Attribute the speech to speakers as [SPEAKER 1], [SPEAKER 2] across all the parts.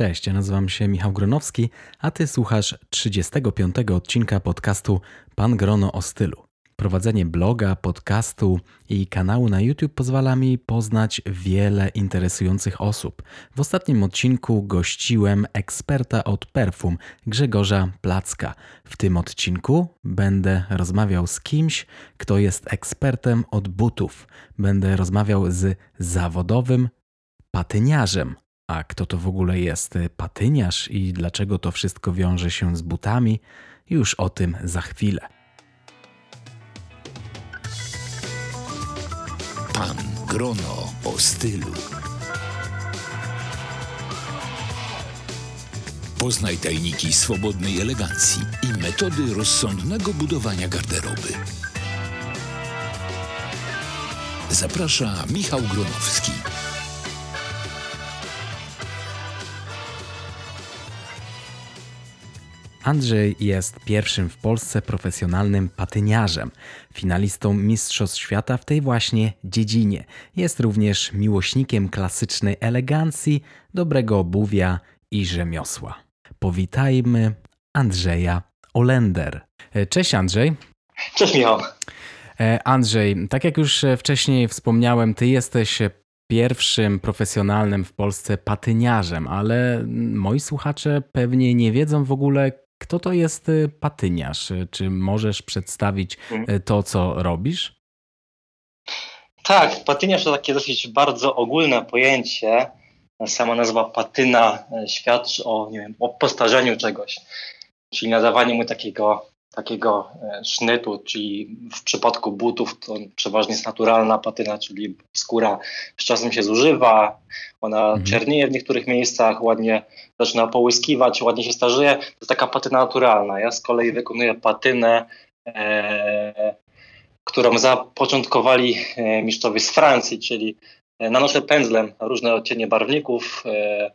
[SPEAKER 1] Cześć, ja nazywam się Michał Gronowski, a ty słuchasz 35. odcinka podcastu Pan Grono o stylu. Prowadzenie bloga, podcastu i kanału na YouTube pozwala mi poznać wiele interesujących osób. W ostatnim odcinku gościłem eksperta od perfum Grzegorza Placka. W tym odcinku będę rozmawiał z kimś, kto jest ekspertem od butów. Będę rozmawiał z zawodowym patyniarzem. A kto to w ogóle jest patyniarz i dlaczego to wszystko wiąże się z butami? Już o tym za chwilę.
[SPEAKER 2] Pan Grono o stylu. Poznaj tajniki swobodnej elegancji i metody rozsądnego budowania garderoby. Zaprasza Michał Gronowski.
[SPEAKER 1] Andrzej jest pierwszym w Polsce profesjonalnym patyniarzem, finalistą Mistrzostw Świata w tej właśnie dziedzinie. Jest również miłośnikiem klasycznej elegancji, dobrego obuwia i rzemiosła. Powitajmy Andrzeja Olender. Cześć Andrzej.
[SPEAKER 3] Cześć Michał.
[SPEAKER 1] E, Andrzej, tak jak już wcześniej wspomniałem, ty jesteś pierwszym profesjonalnym w Polsce patyniarzem, ale moi słuchacze pewnie nie wiedzą w ogóle, kto to jest y, patyniarz? Czy możesz przedstawić mhm. y, to, co robisz?
[SPEAKER 3] Tak, patyniarz to takie dosyć bardzo ogólne pojęcie. Sama nazwa patyna e, świadczy o, nie wiem, o postarzeniu czegoś, czyli nadawaniu mu takiego takiego e, sznytu, czyli w przypadku butów to przeważnie jest naturalna patyna, czyli skóra z czasem się zużywa, ona mhm. czernieje w niektórych miejscach, ładnie zaczyna połyskiwać, ładnie się starzeje. To jest taka patyna naturalna. Ja z kolei wykonuję patynę, e, którą zapoczątkowali e, mistrzowie z Francji, czyli e, nanoszę pędzlem różne odcienie barwników, e,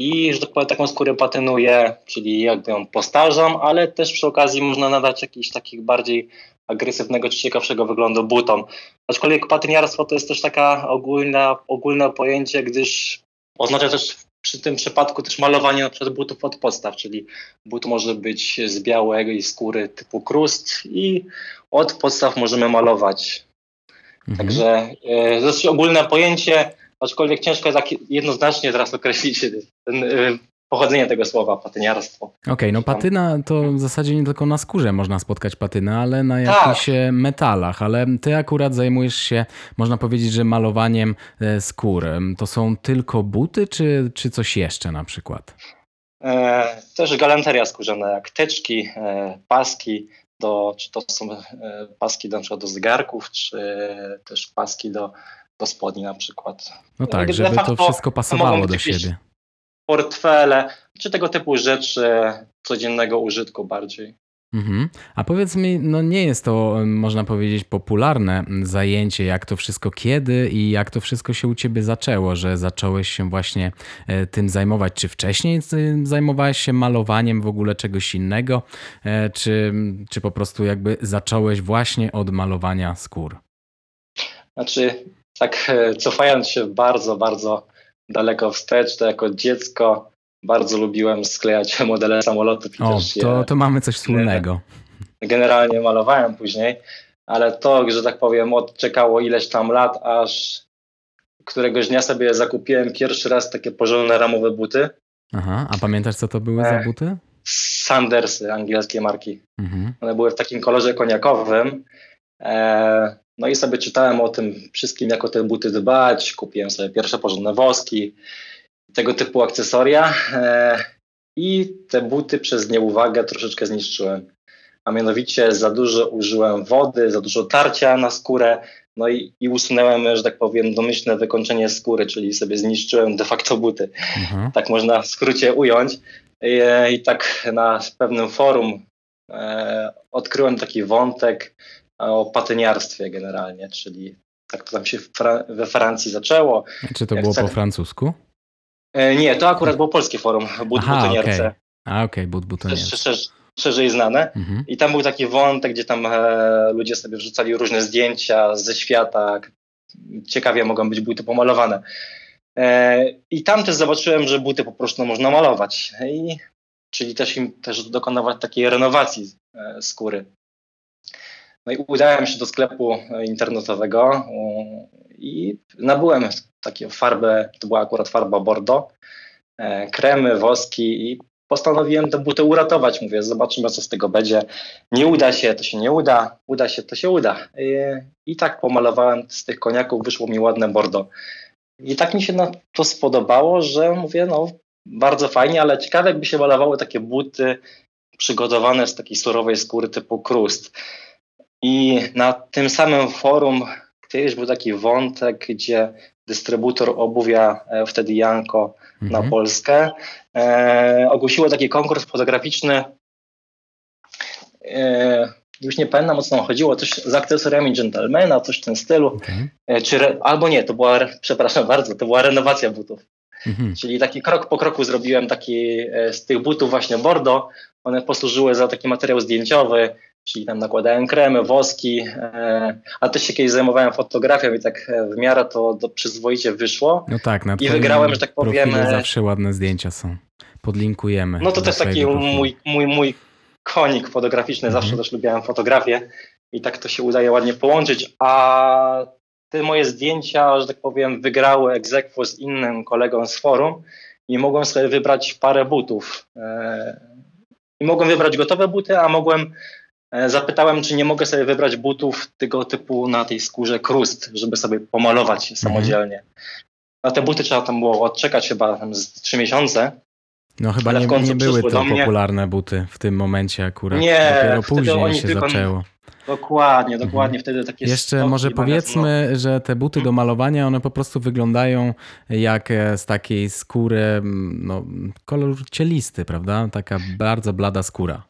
[SPEAKER 3] i, że tak powiem, taką skórę patynuję, czyli jakby ją postarzam, ale też przy okazji można nadać jakiś takich bardziej agresywnego czy ciekawszego wyglądu butom. Aczkolwiek patyniarstwo to jest też taka ogólna, ogólne pojęcie, gdyż oznacza też przy tym przypadku też malowanie na przykład butów od podstaw, czyli but może być z białej skóry typu krust i od podstaw możemy malować. Mhm. Także e, dosyć ogólne pojęcie, aczkolwiek ciężko jest jednoznacznie teraz określić ten, y, pochodzenie tego słowa, patyniarstwo.
[SPEAKER 1] Okej, okay, no patyna to w zasadzie nie tylko na skórze można spotkać patynę, ale na tak. jakichś tak. metalach, ale ty akurat zajmujesz się, można powiedzieć, że malowaniem e, skór. To są tylko buty, czy, czy coś jeszcze na przykład?
[SPEAKER 3] E, też galanteria skórzana, jak teczki, e, paski, do, czy to są e, paski do, na do zegarków, czy też paski do do spodni na przykład.
[SPEAKER 1] No tak, żeby to wszystko pasowało do siebie.
[SPEAKER 3] Portfele, czy tego typu rzeczy codziennego użytku bardziej.
[SPEAKER 1] Mhm. A powiedz mi, no nie jest to, można powiedzieć, popularne zajęcie, jak to wszystko kiedy i jak to wszystko się u ciebie zaczęło, że zacząłeś się właśnie e, tym zajmować. Czy wcześniej zajmowałeś się malowaniem w ogóle czegoś innego, e, czy, czy po prostu jakby zacząłeś właśnie od malowania skór?
[SPEAKER 3] Znaczy, tak e, cofając się bardzo, bardzo daleko wstecz, to jako dziecko bardzo lubiłem sklejać modele samolotów.
[SPEAKER 1] O, to, to mamy coś wspólnego.
[SPEAKER 3] Generalnie malowałem później, ale to, że tak powiem, odczekało ileś tam lat, aż któregoś dnia sobie zakupiłem pierwszy raz takie porządne ramowe buty.
[SPEAKER 1] Aha, a pamiętasz co to były za buty?
[SPEAKER 3] Sandersy, angielskie marki. Mhm. One były w takim kolorze koniakowym. E, no i sobie czytałem o tym wszystkim, jak o te buty dbać. Kupiłem sobie pierwsze porządne woski, tego typu akcesoria. E, I te buty przez nieuwagę troszeczkę zniszczyłem. A mianowicie za dużo użyłem wody, za dużo tarcia na skórę, no i, i usunąłem, że tak powiem, domyślne wykończenie skóry, czyli sobie zniszczyłem de facto buty. Mhm. Tak można w skrócie ująć. I, i tak na pewnym forum e, odkryłem taki wątek, o patyniarstwie generalnie, czyli tak to tam się Fra we Francji zaczęło.
[SPEAKER 1] Czy to było po francusku?
[SPEAKER 3] E, nie, to akurat było polskie forum, but Aha,
[SPEAKER 1] butoniarce. Okay. A okej, okay, but butoniarce.
[SPEAKER 3] Szerzej, szerzej znane. Mhm. I tam był taki wątek, gdzie tam e, ludzie sobie wrzucali różne zdjęcia ze świata. Ciekawie mogą być buty pomalowane. E, I tam też zobaczyłem, że buty po prostu można malować. I, czyli też im też dokonywać takiej renowacji e, skóry. No i udałem się do sklepu internetowego i nabyłem taką farbę, to była akurat farba Bordeaux, kremy, woski i postanowiłem te buty uratować. Mówię, zobaczymy, co z tego będzie. Nie uda się, to się nie uda. Uda się, to się uda. I, i tak pomalowałem z tych koniaków, wyszło mi ładne bordo. I tak mi się to spodobało, że mówię, no bardzo fajnie, ale ciekawe jakby się malowały takie buty przygotowane z takiej surowej skóry typu krust. I na tym samym forum kiedyś był taki wątek, gdzie dystrybutor obuwia, e, wtedy Janko, mhm. na Polskę, e, ogłosiło taki konkurs fotograficzny. E, już nie pamiętam o co nam chodziło, coś z akcesoriami gentlemana, coś w tym stylu. Okay. E, czy re, albo nie, to była, przepraszam bardzo, to była renowacja butów. Mhm. Czyli taki krok po kroku zrobiłem taki e, z tych butów właśnie Bordeaux. One posłużyły za taki materiał zdjęciowy, czyli tam nakładałem kremy, woski, e, a też się kiedyś zajmowałem fotografią i tak e, w miarę to, to przyzwoicie wyszło.
[SPEAKER 1] No tak, na
[SPEAKER 3] I wygrałem, że tak powiem.
[SPEAKER 1] E, zawsze ładne zdjęcia są. Podlinkujemy.
[SPEAKER 3] No to też taki mój, mój, mój konik fotograficzny, mhm. zawsze też lubiłem fotografię i tak to się udaje ładnie połączyć, a te moje zdjęcia, że tak powiem, wygrały egzekwo z innym kolegą z forum i mogłem sobie wybrać parę butów. I mogłem wybrać gotowe buty, a mogłem zapytałem, czy nie mogę sobie wybrać butów tego typu na tej skórze krust, żeby sobie pomalować mhm. samodzielnie. Na te buty trzeba tam było odczekać chyba tam z trzy miesiące.
[SPEAKER 1] No chyba nie, nie były to popularne buty w tym momencie akurat. Nie, Dopiero później się tylko, zaczęło.
[SPEAKER 3] Dokładnie, dokładnie. Mhm. Wtedy takie
[SPEAKER 1] Jeszcze może powiedzmy, że te buty do malowania, one po prostu wyglądają jak e, z takiej skóry, no, kolor cielisty, prawda? Taka bardzo blada skóra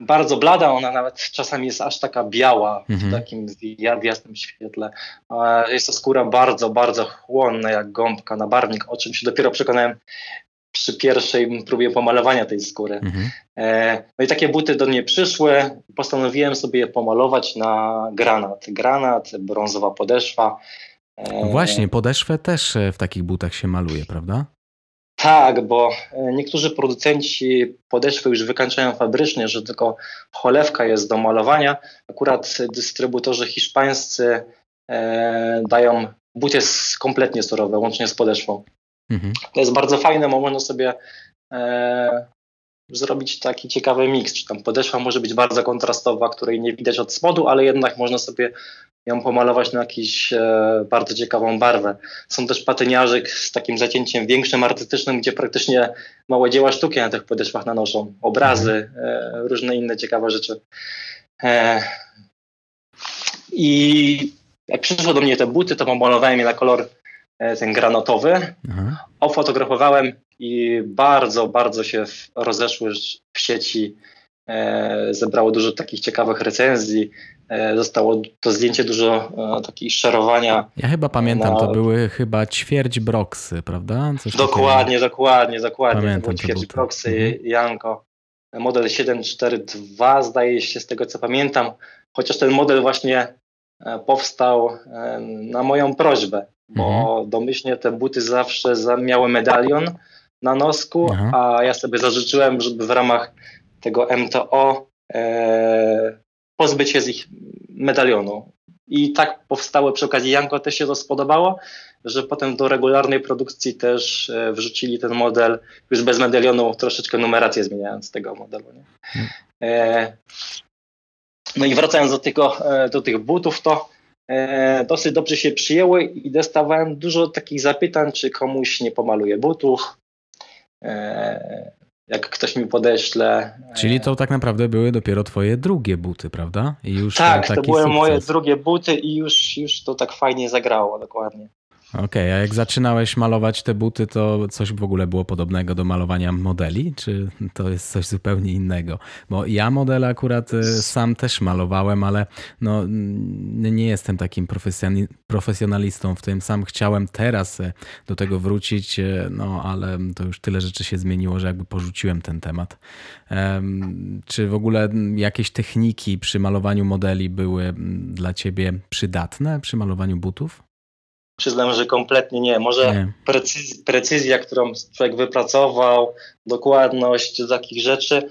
[SPEAKER 3] bardzo blada, ona nawet czasami jest aż taka biała mhm. w takim jasnym świetle. Jest to skóra bardzo, bardzo chłonna, jak gąbka na barwnik, o czym się dopiero przekonałem przy pierwszej próbie pomalowania tej skóry. Mhm. E, no i takie buty do mnie przyszły. Postanowiłem sobie je pomalować na granat. Granat, brązowa podeszwa.
[SPEAKER 1] E, właśnie, podeszwę też w takich butach się maluje, prawda?
[SPEAKER 3] Tak, bo e, niektórzy producenci podeszwy już wykańczają fabrycznie, że tylko cholewka jest do malowania. Akurat dystrybutorzy hiszpańscy e, dają buty kompletnie surowe, łącznie z podeszwą. Mhm. To jest bardzo fajne, bo można sobie e, zrobić taki ciekawy miks. Czy tam podeszwa może być bardzo kontrastowa, której nie widać od spodu, ale jednak można sobie ją pomalować na jakąś e, bardzo ciekawą barwę. Są też patyniarze z takim zacięciem większym, artystycznym, gdzie praktycznie małe dzieła sztuki na tych podeszwach nanoszą. Obrazy, e, różne inne ciekawe rzeczy. E, I jak przyszło do mnie te buty, to pomalowałem je na kolor e, ten granatowy. Aha. Ofotografowałem i bardzo, bardzo się rozeszły w sieci. E, zebrało dużo takich ciekawych recenzji. E, zostało to zdjęcie dużo e, takiego szerowania.
[SPEAKER 1] Ja chyba pamiętam, na... to były chyba ćwierć broksy, prawda?
[SPEAKER 3] Coś dokładnie, takiego... dokładnie, dokładnie. Pamiętam to ćwierć broksy, mhm. Janko. Model 742 zdaje się z tego co pamiętam, chociaż ten model właśnie powstał na moją prośbę, bo mhm. domyślnie te buty zawsze miały medalion na nosku, Aha. a ja sobie zażyczyłem, żeby w ramach tego MTO e, pozbyć się z ich medalionu. I tak powstało przy okazji Janko też się to spodobało, że potem do regularnej produkcji też e, wrzucili ten model już bez medalionu, troszeczkę numerację zmieniając tego modelu. E, no i wracając do, tego, e, do tych butów, to e, dosyć dobrze się przyjęły i dostawałem dużo takich zapytań, czy komuś nie pomaluje butów. E, jak ktoś mi podeśle.
[SPEAKER 1] Czyli to tak naprawdę były dopiero twoje drugie buty, prawda?
[SPEAKER 3] I już tak, to były sukces. moje drugie buty i już, już to tak fajnie zagrało, dokładnie.
[SPEAKER 1] Okej, okay, a jak zaczynałeś malować te buty, to coś w ogóle było podobnego do malowania modeli, czy to jest coś zupełnie innego? Bo ja modele akurat y, sam też malowałem, ale no, nie jestem takim profesjonalistą w tym. Sam chciałem teraz y, do tego wrócić, y, no ale to już tyle rzeczy się zmieniło, że jakby porzuciłem ten temat. Czy w ogóle jakieś techniki przy malowaniu modeli były dla ciebie przydatne przy malowaniu butów?
[SPEAKER 3] Przyznam, że kompletnie nie. Może
[SPEAKER 1] Nie.
[SPEAKER 3] precyz- precyzja, którą człowiek wypracował, dokładność takich rzeczy,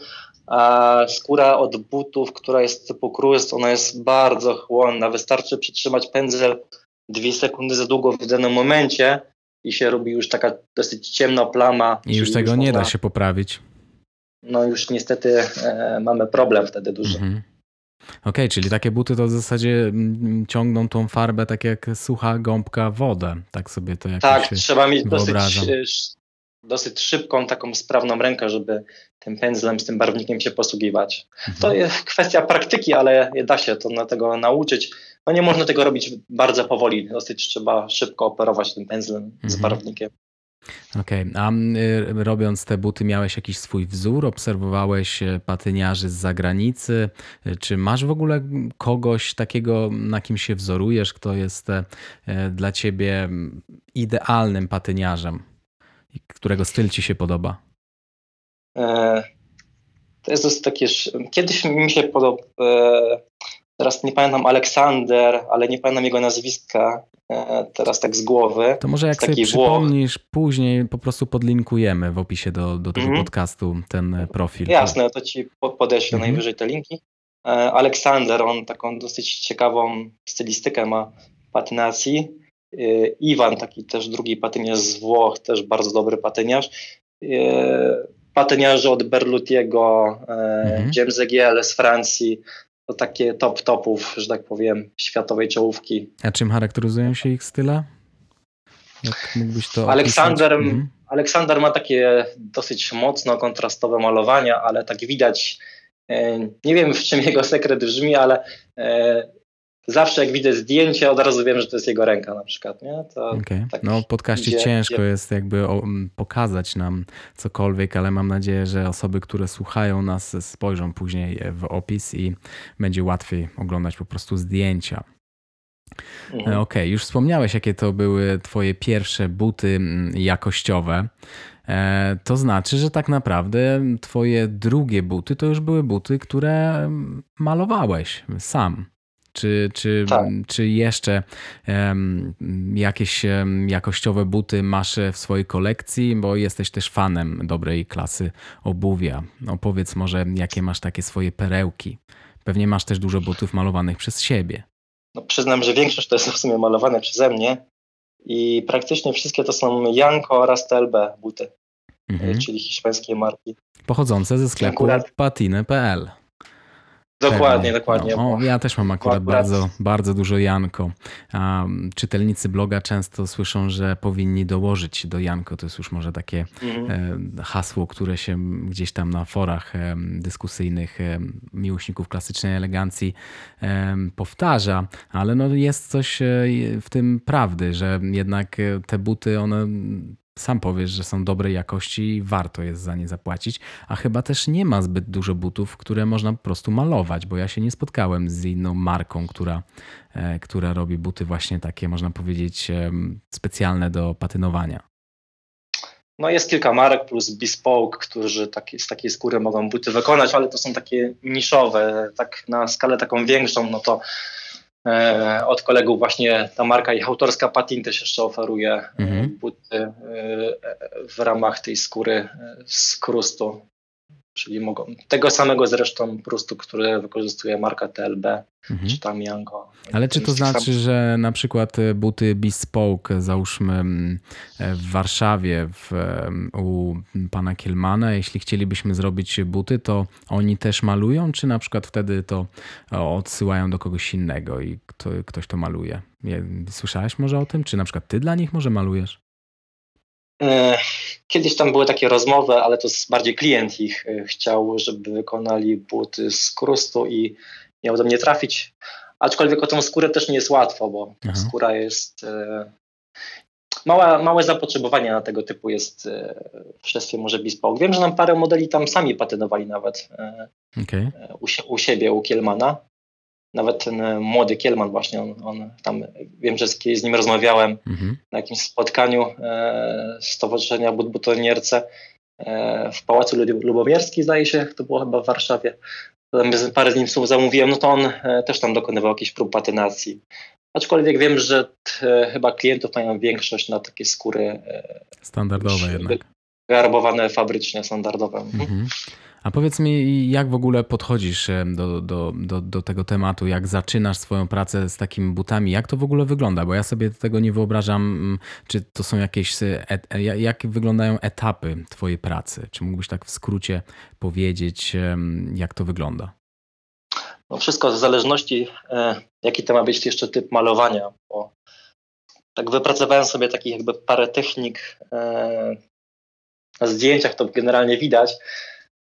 [SPEAKER 3] a skóra od butów, która jest typu cruise, ona jest bardzo chłonna. Wystarczy przytrzymać pędzel dwie sekundy za długo w danym momencie i się robi już taka dosyć ciemna plama.
[SPEAKER 1] I już tego nie da
[SPEAKER 3] można-
[SPEAKER 1] się poprawić.
[SPEAKER 3] No już niestety e, mamy problem wtedy duży.
[SPEAKER 1] Mhm. Okej, czyli takie buty to w zasadzie mm, ciągną tą farbę tak jak sucha gąbka wodę. Tak sobie to jakoś
[SPEAKER 3] Tak, trzeba mieć dosyć,
[SPEAKER 1] wyobrażam.
[SPEAKER 3] e, dosyć szybką, taką sprawną rękę, żeby tym pędzlem, z tym barwnikiem się posługiwać. To
[SPEAKER 1] Mhm.
[SPEAKER 3] jest kwestia praktyki, ale da się to na tego nauczyć. No nie można tego robić bardzo powoli, dosyć trzeba szybko operować tym pędzlem z
[SPEAKER 1] Mhm.
[SPEAKER 3] barwnikiem.
[SPEAKER 1] Okej, a y, robiąc te buty miałeś jakiś swój wzór? Obserwowałeś e, patyniarzy z zagranicy? E, Czy masz w ogóle kogoś takiego, na kim się wzorujesz, kto jest e, dla ciebie idealnym patyniarzem? Którego styl ci się podoba?
[SPEAKER 3] To jest takie. Kiedyś mi się podobał. Teraz nie pamiętam Aleksander, ale nie pamiętam jego nazwiska. e, Teraz tak z głowy.
[SPEAKER 1] To może jak sobie
[SPEAKER 3] Taki Włoch.
[SPEAKER 1] przypomnisz, później po prostu podlinkujemy w opisie do, do tego
[SPEAKER 3] Mhm.
[SPEAKER 1] podcastu ten e, profil.
[SPEAKER 3] Jasne, to ci po- podeślę
[SPEAKER 1] Mhm.
[SPEAKER 3] najwyżej te linki. E, Aleksander, on taką dosyć ciekawą stylistykę ma patynacji. Iwan, taki też drugi patyniarz z Włoch, też bardzo dobry patyniarz. Patyniarze od Berlutiego,
[SPEAKER 1] Mhm.
[SPEAKER 3] James Egiel z Francji, to takie top topów, że tak powiem, światowej czołówki.
[SPEAKER 1] A czym charakteryzują się ich style? Jak mógłbyś to
[SPEAKER 3] Aleksander?
[SPEAKER 1] Mhm.
[SPEAKER 3] Aleksander ma takie dosyć mocno kontrastowe malowania, ale tak widać, e, nie wiem w czym jego sekret brzmi, ale e, zawsze jak widzę zdjęcie, od razu wiem, że to jest jego ręka na przykład, nie? To
[SPEAKER 1] Okej.
[SPEAKER 3] tak
[SPEAKER 1] No, w podcaście
[SPEAKER 3] idzie-
[SPEAKER 1] ciężko
[SPEAKER 3] idzie-
[SPEAKER 1] jest jakby pokazać nam cokolwiek, ale mam nadzieję, że osoby, które słuchają nas, spojrzą później w opis i będzie łatwiej oglądać po prostu zdjęcia.
[SPEAKER 3] Mhm.
[SPEAKER 1] E, Okej, już wspomniałeś, jakie to były Twoje pierwsze buty jakościowe. E, To znaczy, że tak naprawdę Twoje drugie buty to już były buty, które malowałeś sam. Czy, czy,
[SPEAKER 3] Tak.
[SPEAKER 1] czy jeszcze em, jakieś em, jakościowe buty masz w swojej kolekcji, bo jesteś też fanem dobrej klasy obuwia. Opowiedz może, jakie masz takie swoje perełki. Pewnie masz też dużo butów malowanych przez siebie.
[SPEAKER 3] No, przyznam, że większość to jest w sumie malowane przeze mnie i praktycznie wszystkie to są Janko oraz TLB buty,
[SPEAKER 1] Mhm.
[SPEAKER 3] czyli hiszpańskie marki.
[SPEAKER 1] Pochodzące ze sklepu
[SPEAKER 3] Akurat-
[SPEAKER 1] patiny.pl.
[SPEAKER 3] Dokładnie,
[SPEAKER 1] Pewnie.
[SPEAKER 3] dokładnie.
[SPEAKER 1] No, ja też mam akurat
[SPEAKER 3] akurat-
[SPEAKER 1] bardzo, bardzo dużo Janko. Mm, czytelnicy bloga często słyszą, że powinni dołożyć do Janko. To jest już może takie
[SPEAKER 3] Mhm.
[SPEAKER 1] e, hasło, które się gdzieś tam na forach e, dyskusyjnych e, miłośników klasycznej elegancji powtarza, ale no jest coś w tym prawdy, że jednak te buty, one sam powiesz, że są dobrej jakości i warto jest za nie zapłacić, a chyba też nie ma zbyt dużo butów, które można po prostu malować, bo ja się nie spotkałem z inną marką, która, e, która robi buty właśnie takie, można powiedzieć, em, specjalne do patynowania.
[SPEAKER 3] No jest kilka marek plus Bespoke, którzy taki, z takiej skóry mogą buty wykonać, ale to są takie niszowe, tak na skalę taką większą, no to e, od kolegów właśnie ta marka ich autorska Patin też jeszcze oferuje e,
[SPEAKER 1] Mhm.
[SPEAKER 3] buty e, w ramach tej skóry e, z krustu, czyli mogą tego samego zresztą prustu, który wykorzystuje marka TLB
[SPEAKER 1] Mhm.
[SPEAKER 3] czy tam Janko.
[SPEAKER 1] Ale czy to
[SPEAKER 3] Tym sam-
[SPEAKER 1] znaczy, że na przykład e, buty Bespoke, załóżmy mm, e, w Warszawie w, u pana Kielmana, jeśli chcielibyśmy zrobić buty, to oni też malują, czy na przykład wtedy to e, odsyłają do kogoś innego i kto, ktoś to maluje? Słyszałeś może o tym? Czy na przykład ty dla nich może malujesz?
[SPEAKER 3] E, Kiedyś tam były takie rozmowy, ale to bardziej klient ich e, chciał, żeby wykonali buty z krustu i miał do mnie trafić. Aczkolwiek o tą skórę też nie jest łatwo, bo
[SPEAKER 1] Aha.
[SPEAKER 3] skóra jest. E, małe, małe zapotrzebowanie na tego typu jest w szefie może Bespoke. Wiem, że nam parę modeli tam sami patynowali nawet e, u, u siebie, u Kielmana. Nawet ten e, młody Kielman właśnie, on, on tam, wiem, że z, z nim rozmawiałem,
[SPEAKER 1] Mhm.
[SPEAKER 3] na jakimś spotkaniu e, Stowarzyszenia But Butonierce e, w Pałacu Lu- Lubomierskim, zdaje się, to było chyba w Warszawie. Tam parę z nim słów zamówiłem, no to on e, też tam dokonywał jakichś prób patynacji. Aczkolwiek wiem, że t, chyba klientów mają większość na takie skóry e,
[SPEAKER 1] standardowe jednak.
[SPEAKER 3] Garbowane fabrycznie, standardowe. Mhm.
[SPEAKER 1] A powiedz mi, jak w ogóle podchodzisz do, do, do, do, tego tematu, jak zaczynasz swoją pracę z takimi butami, jak to w ogóle wygląda? Bo ja sobie tego nie wyobrażam, mm, czy to są jakieś, et, jak wyglądają etapy twojej pracy? Czy mógłbyś tak w skrócie powiedzieć, jak to wygląda?
[SPEAKER 3] No wszystko w zależności, e, jaki to ma być jeszcze typ malowania, bo tak wypracowałem sobie takich jakby parę technik. E, na zdjęciach to generalnie widać,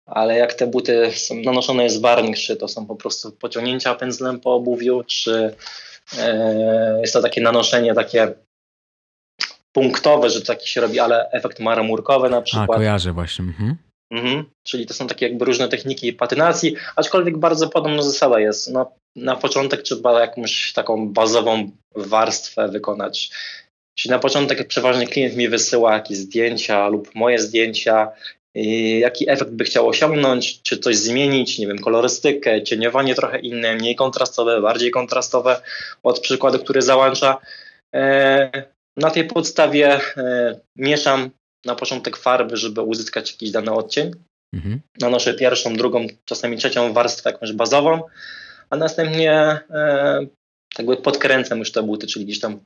[SPEAKER 3] ale jak te buty są nanoszone jest barwnik, czy to są po prostu pociągnięcia pędzlem po obuwiu, czy e, jest to takie nanoszenie takie punktowe, że taki się robi, ale efekt marmurkowy na przykład.
[SPEAKER 1] A, kojarzę właśnie. Mhm.
[SPEAKER 3] Mhm. Czyli to są takie jakby różne techniki patynacji, aczkolwiek bardzo podobna zasada jest. No, na początek trzeba jakąś taką bazową warstwę wykonać. Czyli na początek przeważnie klient mi wysyła jakieś zdjęcia lub moje zdjęcia, jaki efekt by chciał osiągnąć, czy coś zmienić, nie wiem, kolorystykę, cieniowanie trochę inne, mniej kontrastowe, bardziej kontrastowe od przykładu, który załącza. E, na tej podstawie e, mieszam na początek farby, żeby uzyskać jakiś dany odcień. Mhm. Nanoszę pierwszą, drugą, czasami trzecią warstwę jakąś bazową, a następnie e, jakby podkręcam już te buty, czyli gdzieś tam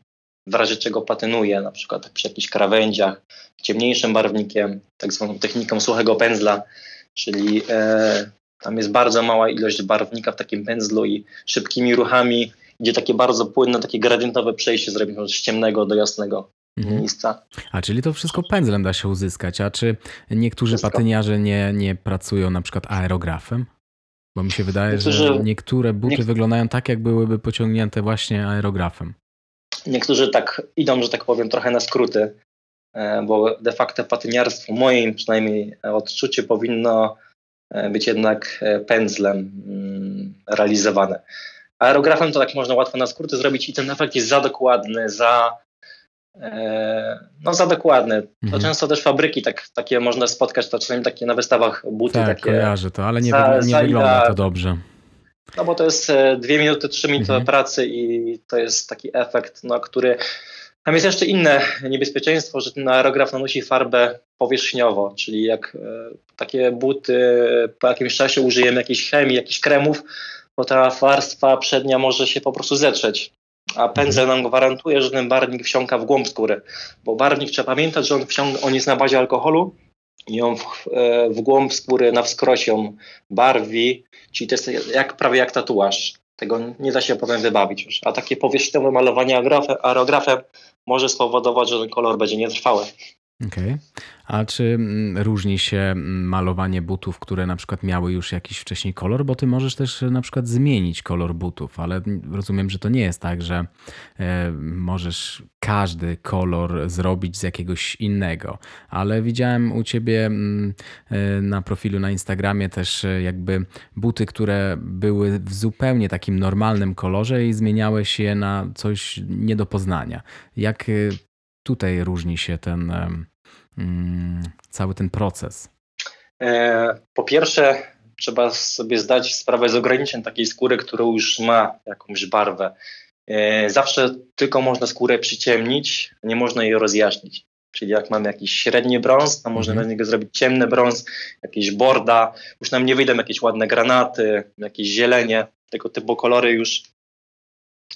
[SPEAKER 3] w razie czego patynuję, na przykład przy jakichś krawędziach, ciemniejszym barwnikiem, tak zwaną techniką suchego pędzla, czyli e, tam jest bardzo mała ilość barwnika w takim pędzlu i szybkimi ruchami idzie takie bardzo płynne, takie gradientowe przejście zrobimy z ciemnego do jasnego mhm. miejsca.
[SPEAKER 1] A czyli to wszystko pędzlem da się uzyskać, a czy niektórzy wszystko. patyniarze nie, nie pracują na przykład aerografem? Bo mi się wydaje, Niektórzy, że niektóre buty wyglądają tak, jak byłyby pociągnięte właśnie aerografem.
[SPEAKER 3] Niektórzy tak idą, że tak powiem, trochę na skróty, e, bo de facto patyniarstwo, moim przynajmniej odczucie, powinno e, być jednak e, pędzlem mm, realizowane. Aerografem to tak można łatwo na skróty zrobić i ten efekt jest za dokładny, za no za dokładny. To mhm. często też fabryki tak, takie można spotkać, to czasami takie na wystawach buty.
[SPEAKER 1] Tak,
[SPEAKER 3] takie
[SPEAKER 1] kojarzę to, ale nie, za, nie wygląda to dobrze.
[SPEAKER 3] No bo to jest e, dwie minuty, trzy minuty mhm. pracy i to jest taki efekt, no, który. Tam jest jeszcze inne niebezpieczeństwo, że ten aerograf nanosi farbę powierzchniowo, czyli jak e, takie buty po jakimś czasie użyjemy jakiejś chemii, jakichś kremów, to ta warstwa przednia może się po prostu zetrzeć. A pędzel nam gwarantuje, że ten barwnik wsiąka w głąb skóry, bo barwnik trzeba pamiętać, że on, wsiąka, on jest na bazie alkoholu, on w, e, w głąb skóry na wskroś ją barwi, czyli to jest jak, prawie jak tatuaż. Tego nie da się potem wybawić już. A takie powierzchniowe malowanie aerografem może spowodować, że ten kolor będzie nietrwały.
[SPEAKER 1] Okej. A czy mm, różni się mm, malowanie butów, które na przykład miały już jakiś wcześniej kolor? Bo ty możesz też na przykład zmienić kolor butów, ale rozumiem, że to nie jest tak, że e, możesz każdy kolor zrobić z jakiegoś innego. Ale widziałem u ciebie mm, e, na profilu na Instagramie też e, jakby buty, które były w zupełnie takim normalnym kolorze i zmieniałeś je na coś nie do poznania. Jak tutaj różni się ten mm, cały ten proces?
[SPEAKER 3] E, po pierwsze, trzeba sobie zdać sprawę z ograniczeń takiej skóry, która już ma jakąś barwę. E, zawsze tylko można skórę przyciemnić, nie można jej rozjaśnić. Czyli jak mamy jakiś średni brąz, to można mm. z niego zrobić ciemny brąz, jakieś borda, już nam nie wyjdą jakieś ładne granaty, jakieś zielenie, tego typu kolory już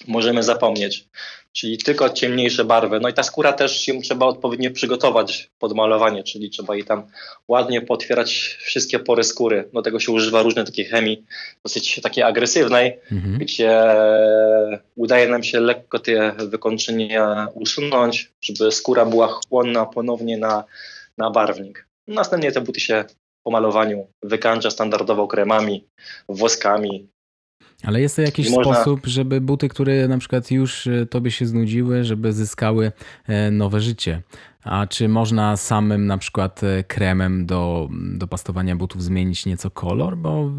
[SPEAKER 3] możemy zapomnieć. Czyli tylko ciemniejsze barwy. No i ta skóra też się trzeba odpowiednio przygotować pod malowanie, czyli trzeba jej tam ładnie potwierać wszystkie pory skóry. Do tego się używa różnej takiej chemii, dosyć takiej agresywnej, mhm. gdzie udaje nam się lekko te wykończenia usunąć, żeby skóra była chłonna ponownie na, na barwnik. Następnie te buty się po malowaniu wykańcza standardowo kremami, woskami,
[SPEAKER 1] ale jest to jakiś można... sposób, żeby buty, które na przykład już e, tobie się znudziły, żeby zyskały e, nowe życie. A czy można samym na przykład e, kremem do, do pastowania butów zmienić nieco kolor? Bo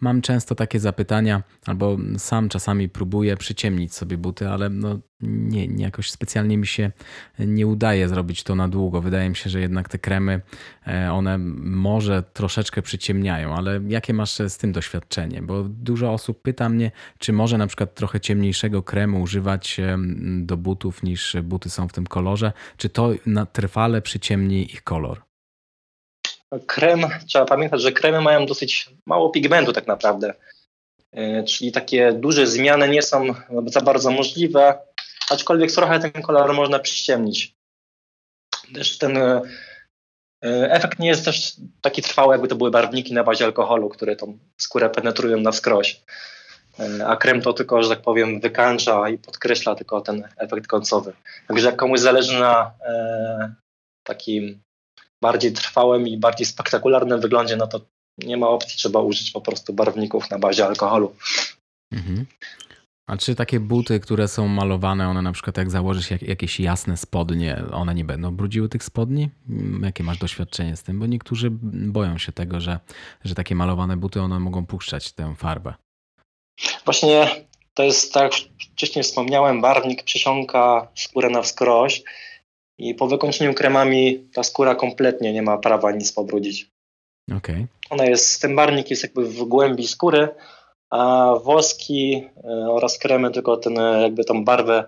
[SPEAKER 1] mam często takie zapytania, albo sam czasami próbuję przyciemnić sobie buty, ale no nie, nie jakoś specjalnie mi się nie udaje zrobić to na długo. Wydaje mi się, że jednak te kremy, e, one może troszeczkę przyciemniają, ale jakie masz z tym doświadczenie? Bo dużo osób pyta mnie, czy może na przykład trochę ciemniejszego kremu używać do butów niż buty są w tym kolorze? Czy to na trwale przyciemni ich kolor?
[SPEAKER 3] Krem, trzeba pamiętać, że kremy mają dosyć mało pigmentu tak naprawdę. E, czyli takie duże zmiany nie są za bardzo możliwe, aczkolwiek trochę ten kolor można przyciemnić. Też ten e, efekt nie jest też taki trwały, jakby to były barwniki na bazie alkoholu, które tą skórę penetrują na wskroś. E, a krem to tylko, że tak powiem, wykańcza i podkreśla tylko ten efekt końcowy. Także jak komuś zależy na e, takim bardziej trwałym i bardziej spektakularnym wyglądzie, no to nie ma opcji, trzeba użyć po prostu barwników na bazie alkoholu. Mhm.
[SPEAKER 1] A czy takie buty, które są malowane, one na przykład jak założysz jak, jakieś jasne spodnie, one nie będą brudziły tych spodni? Mm, jakie masz doświadczenie z tym? Bo niektórzy boją się tego, że, że takie malowane buty, one mogą puszczać tę farbę.
[SPEAKER 3] Właśnie to jest, tak jak wcześniej wspomniałem, barwnik przysiąka skórę na wskroś i po wykończeniu kremami ta skóra kompletnie nie ma prawa nic pobrudzić.
[SPEAKER 1] Okay.
[SPEAKER 3] Ona jest, ten barwnik jest jakby w głębi skóry, a woski e, oraz kremy tylko ten, jakby tą barwę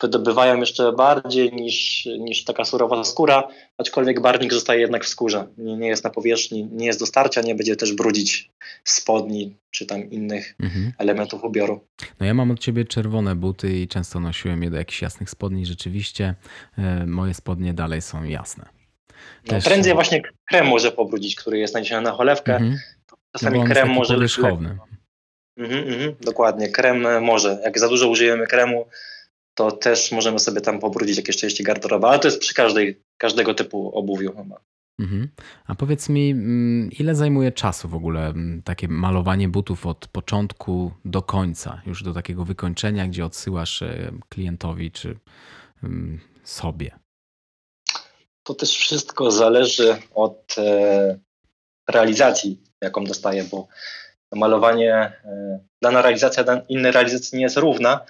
[SPEAKER 3] wydobywają jeszcze bardziej niż, niż taka surowa skóra, aczkolwiek barwnik zostaje jednak w skórze. Nie, nie jest na powierzchni, nie jest do starcia, nie będzie też brudzić spodni czy tam innych mhm. elementów ubioru.
[SPEAKER 1] No ja mam od ciebie czerwone buty i często nosiłem je do jakichś jasnych spodni. Rzeczywiście e, moje spodnie dalej są jasne.
[SPEAKER 3] No, też... No, prędzej właśnie krem może pobrudzić, który jest naniesiony na cholewkę. Mhm. Czasami
[SPEAKER 1] no
[SPEAKER 3] krem może...
[SPEAKER 1] Powierzchowny.
[SPEAKER 3] Mhm, mhm, dokładnie, krem może. Jak za dużo użyjemy kremu, to też możemy sobie tam pobrudzić jakieś części garderoby, ale to jest przy każdej, każdego typu obuwiu chyba.
[SPEAKER 1] Mhm. A powiedz mi, mm, ile zajmuje czasu w ogóle mm, takie malowanie butów od początku do końca, już do takiego wykończenia, gdzie odsyłasz e, klientowi czy mm, sobie?
[SPEAKER 3] To też wszystko zależy od e, realizacji, jaką dostaję, bo malowanie, e, dana realizacja, innej realizacji nie jest równa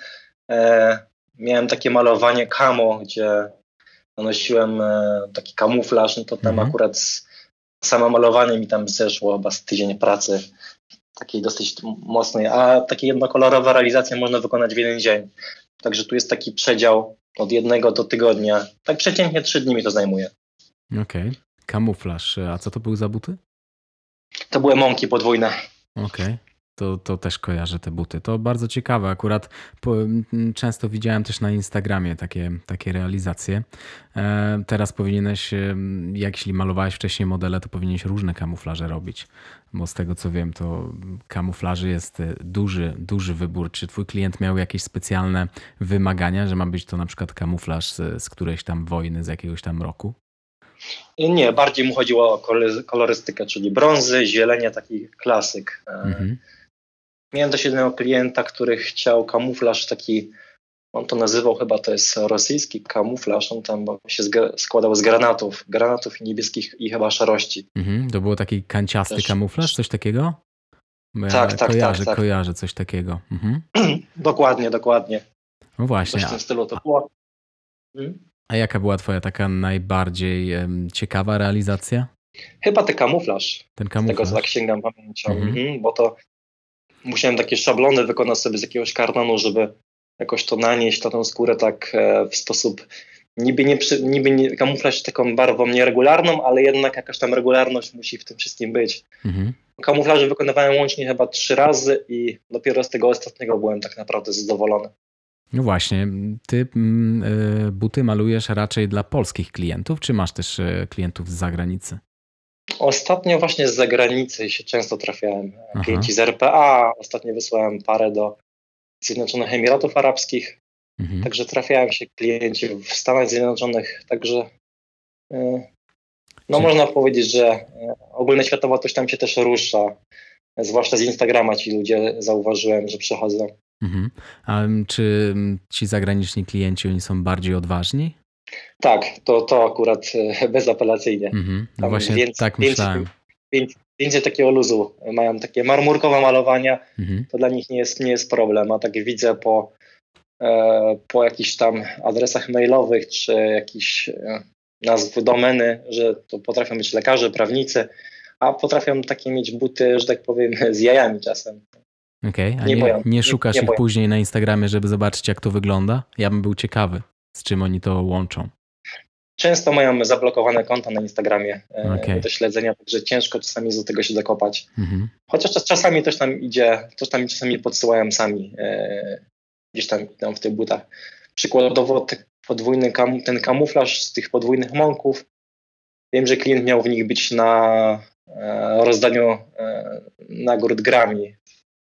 [SPEAKER 3] miałem takie malowanie camo, gdzie nanosiłem e, taki kamuflaż, no to tam mhm. akurat samo malowanie mi tam zeszło chyba z tydzień pracy, takiej dosyć mocnej, a takie jednokolorowe realizacje można wykonać w jeden dzień. Także tu jest taki przedział od jednego do tygodnia. Tak przeciętnie trzy dni mi to zajmuje.
[SPEAKER 1] Okej. Okay. Kamuflaż. A co to były za buty?
[SPEAKER 3] To były mąki podwójne.
[SPEAKER 1] Okej. Okay to, to też kojarzę te buty. To bardzo ciekawe. Akurat po, często widziałem też na Instagramie takie, takie realizacje. E, teraz powinieneś, jak jeśli malowałeś wcześniej modele, to powinieneś różne kamuflaże robić. Bo z tego co wiem, to kamuflaży jest e, duży, duży wybór. Czy twój klient miał jakieś specjalne wymagania, że ma być to na przykład kamuflaż z, z którejś tam wojny, z jakiegoś tam roku?
[SPEAKER 3] Nie, bardziej mu chodziło o kolorystykę, czyli brązy, zielenie, taki klasyk. E, mhm. Miałem też jednego klienta, który chciał kamuflaż taki, on to nazywał chyba, to jest rosyjski kamuflaż, on tam się składał z granatów, granatów niebieskich i chyba szarości.
[SPEAKER 1] Mhm, to było taki kanciasty też, kamuflaż, coś takiego?
[SPEAKER 3] Bo tak, ja tak,
[SPEAKER 1] kojarzę,
[SPEAKER 3] tak, tak.
[SPEAKER 1] kojarzę coś takiego. Mhm.
[SPEAKER 3] dokładnie, dokładnie.
[SPEAKER 1] No właśnie.
[SPEAKER 3] Coś w tym stylu to było.
[SPEAKER 1] Hmm? A jaka była twoja taka najbardziej ciekawa realizacja?
[SPEAKER 3] Chyba ten kamuflaż.
[SPEAKER 1] Ten kamuflaż. Z
[SPEAKER 3] tego co tak sięgam pamięcią, mhm. Mhm, bo to musiałem takie szablony wykonać sobie z jakiegoś kartonu, żeby jakoś to nanieść na tą skórę tak e, w sposób niby, nie, niby nie, kamuflaż taką barwą nieregularną, ale jednak jakaś tam regularność musi w tym wszystkim być. Mhm. Kamuflaże wykonywałem łącznie chyba trzy razy i dopiero z tego ostatniego byłem tak naprawdę zadowolony.
[SPEAKER 1] No właśnie, ty mm, e, buty malujesz raczej dla polskich klientów, czy masz też e, klientów z zagranicy?
[SPEAKER 3] Ostatnio właśnie z zagranicy się często trafiałem. Aha. Klienci z RPA, ostatnio wysłałem parę do Zjednoczonych Emiratów Arabskich, mhm. także trafiałem się klienci w Stanach Zjednoczonych, także e, no można powiedzieć, że e, ogólnoświatowo coś tam się też rusza, zwłaszcza z Instagrama ci ludzie zauważyłem, że przychodzą.
[SPEAKER 1] Mhm. A czy ci zagraniczni klienci, oni są bardziej odważni?
[SPEAKER 3] Tak, to, to akurat e, bezapelacyjnie.
[SPEAKER 1] Mhm. No właśnie
[SPEAKER 3] więcej-
[SPEAKER 1] tak myślałem.
[SPEAKER 3] Więcej, więcej takiego luzu. Mają takie marmurkowe malowania,
[SPEAKER 1] Mhm.
[SPEAKER 3] to dla nich nie jest, nie jest problem. A tak widzę po, e, po jakichś tam adresach mailowych czy jakichś e, nazw domeny, że to potrafią być lekarze, prawnicy, a potrafią takie mieć buty, że tak powiem, z jajami czasem.
[SPEAKER 1] Okej, a
[SPEAKER 3] Nie
[SPEAKER 1] nie, nie szukasz
[SPEAKER 3] nie
[SPEAKER 1] ich później na Instagramie, żeby zobaczyć jak to wygląda? Ja bym był ciekawy, z czym oni to łączą.
[SPEAKER 3] Często mają zablokowane konta na Instagramie e,
[SPEAKER 1] Okej.
[SPEAKER 3] do śledzenia, także ciężko czasami do tego się dokopać.
[SPEAKER 1] Mhm.
[SPEAKER 3] Chociaż czas- czasami też tam idzie, też tam czasami podsyłają sami, e, gdzieś tam w tych butach. Przykładowo te podwójny kam, ten kamuflaż z tych podwójnych mąków. Wiem, że klient miał w nich być na e, rozdaniu nagród Grammy.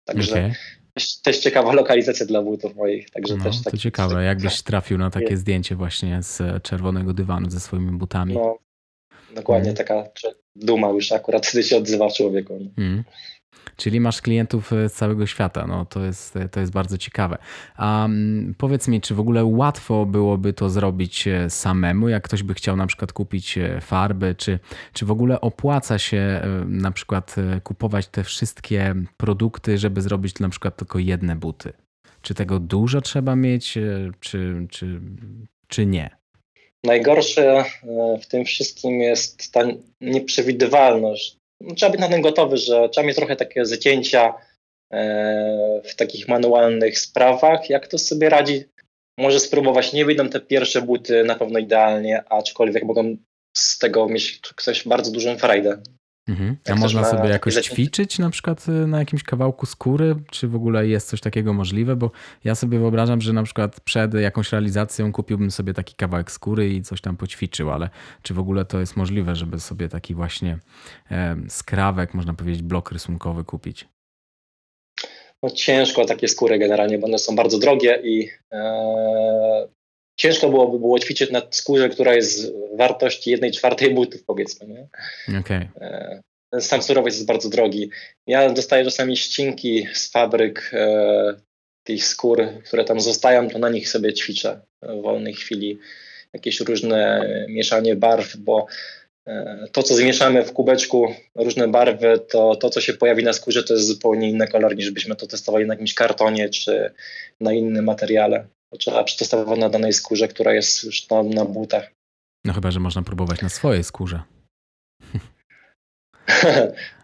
[SPEAKER 3] Także
[SPEAKER 1] Okej,
[SPEAKER 3] też, też ciekawa lokalizacja dla butów moich. Także
[SPEAKER 1] no,
[SPEAKER 3] też
[SPEAKER 1] to
[SPEAKER 3] tak,
[SPEAKER 1] ciekawe, jakbyś trafił na takie zdjęcie właśnie z czerwonego dywanu ze swoimi butami.
[SPEAKER 3] No, dokładnie
[SPEAKER 1] Mhm.
[SPEAKER 3] taka duma już akurat wtedy się odzywa w człowieku.
[SPEAKER 1] Czyli masz klientów e, z całego świata, no to jest, to jest bardzo ciekawe. A mm, powiedz mi, czy w ogóle łatwo byłoby to zrobić e, samemu, jak ktoś by chciał na przykład kupić e, farby, czy, czy w ogóle opłaca się e, na przykład e, kupować te wszystkie produkty, żeby zrobić na przykład tylko jedne buty? Czy tego dużo trzeba mieć, e, czy, czy, czy nie?
[SPEAKER 3] Najgorsze e, w tym wszystkim jest ta nieprzewidywalność. Trzeba być na tym gotowy, że trzeba mieć trochę takie zacięcia e, w takich manualnych sprawach. Jak to sobie radzi, może spróbować. Nie wyjdą te pierwsze buty na pewno idealnie, aczkolwiek mogą z tego mieć ktoś bardzo dużą frajdę.
[SPEAKER 1] Mhm. A można sobie jakoś ćwiczyć na przykład y, na jakimś kawałku skóry? Czy w ogóle jest coś takiego możliwe? Bo ja sobie wyobrażam, że na przykład przed jakąś realizacją kupiłbym sobie taki kawałek skóry i coś tam poćwiczył, ale czy w ogóle to jest możliwe, żeby sobie taki właśnie e, skrawek, można powiedzieć blok rysunkowy kupić?
[SPEAKER 3] No, ciężko takie skóry generalnie, bo one są bardzo drogie i e, ciężko byłoby było ćwiczyć na skórze, która jest wartości jednej czwartej butów powiedzmy. Nie? Ten sam surowiec jest bardzo drogi. Ja dostaję czasami ścinki z fabryk e, tych skór, które tam zostają, to na nich sobie ćwiczę w wolnej chwili. Jakieś różne mieszanie barw, bo e, to, co zmieszamy w kubeczku, różne barwy, to to, co się pojawi na skórze, to jest zupełnie inny kolor, niż byśmy to testowali na jakimś kartonie czy na innym materiale. To trzeba przetestować na danej skórze, która jest już na, na butach.
[SPEAKER 1] No chyba, że można próbować na swojej skórze.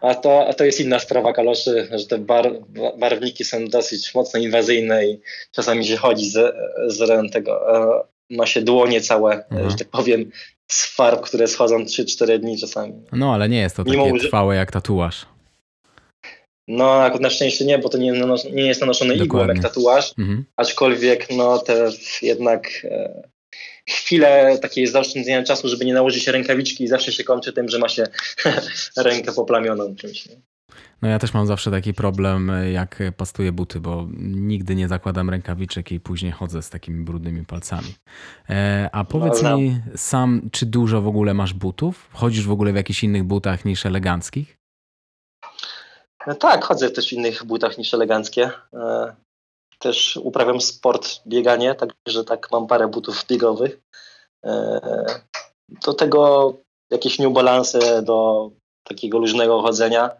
[SPEAKER 3] A to, a to jest inna sprawa kaloszy, że te bar, barwniki są dosyć mocno inwazyjne i czasami się chodzi z, z tego, e, ma się dłonie całe,
[SPEAKER 1] Mhm.
[SPEAKER 3] że tak powiem, z farb, które schodzą 3-4 dni czasami.
[SPEAKER 1] No ale nie jest to takie trwałe jak tatuaż.
[SPEAKER 3] No, akurat na szczęście nie, bo to nie, nanos- nie jest nanoszone igłą jak tatuaż,
[SPEAKER 1] Mhm.
[SPEAKER 3] aczkolwiek no te jednak e, chwile takiej zaoszczędzenia czasu, żeby nie nałożyć rękawiczki i zawsze się kończy tym, że ma się rękę poplamioną czymś. Nie?
[SPEAKER 1] No ja też mam zawsze taki problem, jak pastuję buty, bo nigdy nie zakładam rękawiczek i później chodzę z takimi brudnymi palcami. E, a powiedz
[SPEAKER 3] znam.
[SPEAKER 1] mi sam, czy dużo w ogóle masz butów? Chodzisz w ogóle w jakichś innych butach niż eleganckich?
[SPEAKER 3] No tak, chodzę też w innych butach niż eleganckie. E, Też uprawiam sport, bieganie, także tak mam parę butów biegowych. E, Do tego jakieś New Balance do takiego luźnego chodzenia.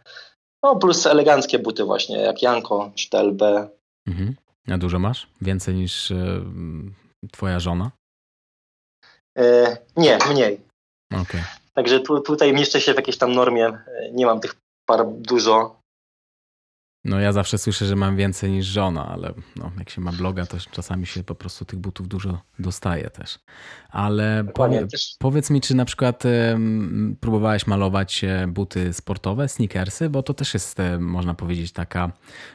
[SPEAKER 3] No plus eleganckie buty właśnie, jak Janko czy TLB.
[SPEAKER 1] Mhm. A dużo masz? Więcej niż e, twoja żona?
[SPEAKER 3] Nie, mniej.
[SPEAKER 1] Okej.
[SPEAKER 3] Także tu, tutaj mieszczę się w jakiejś tam normie. Nie mam tych par dużo.
[SPEAKER 1] No ja zawsze słyszę, że mam więcej niż żona, ale no, jak się ma bloga, to czasami się po prostu tych butów dużo dostaje też. Ale powie, powiedz mi, czy na przykład próbowałeś malować e, buty sportowe, sneakersy, bo to też jest, e, można powiedzieć, taka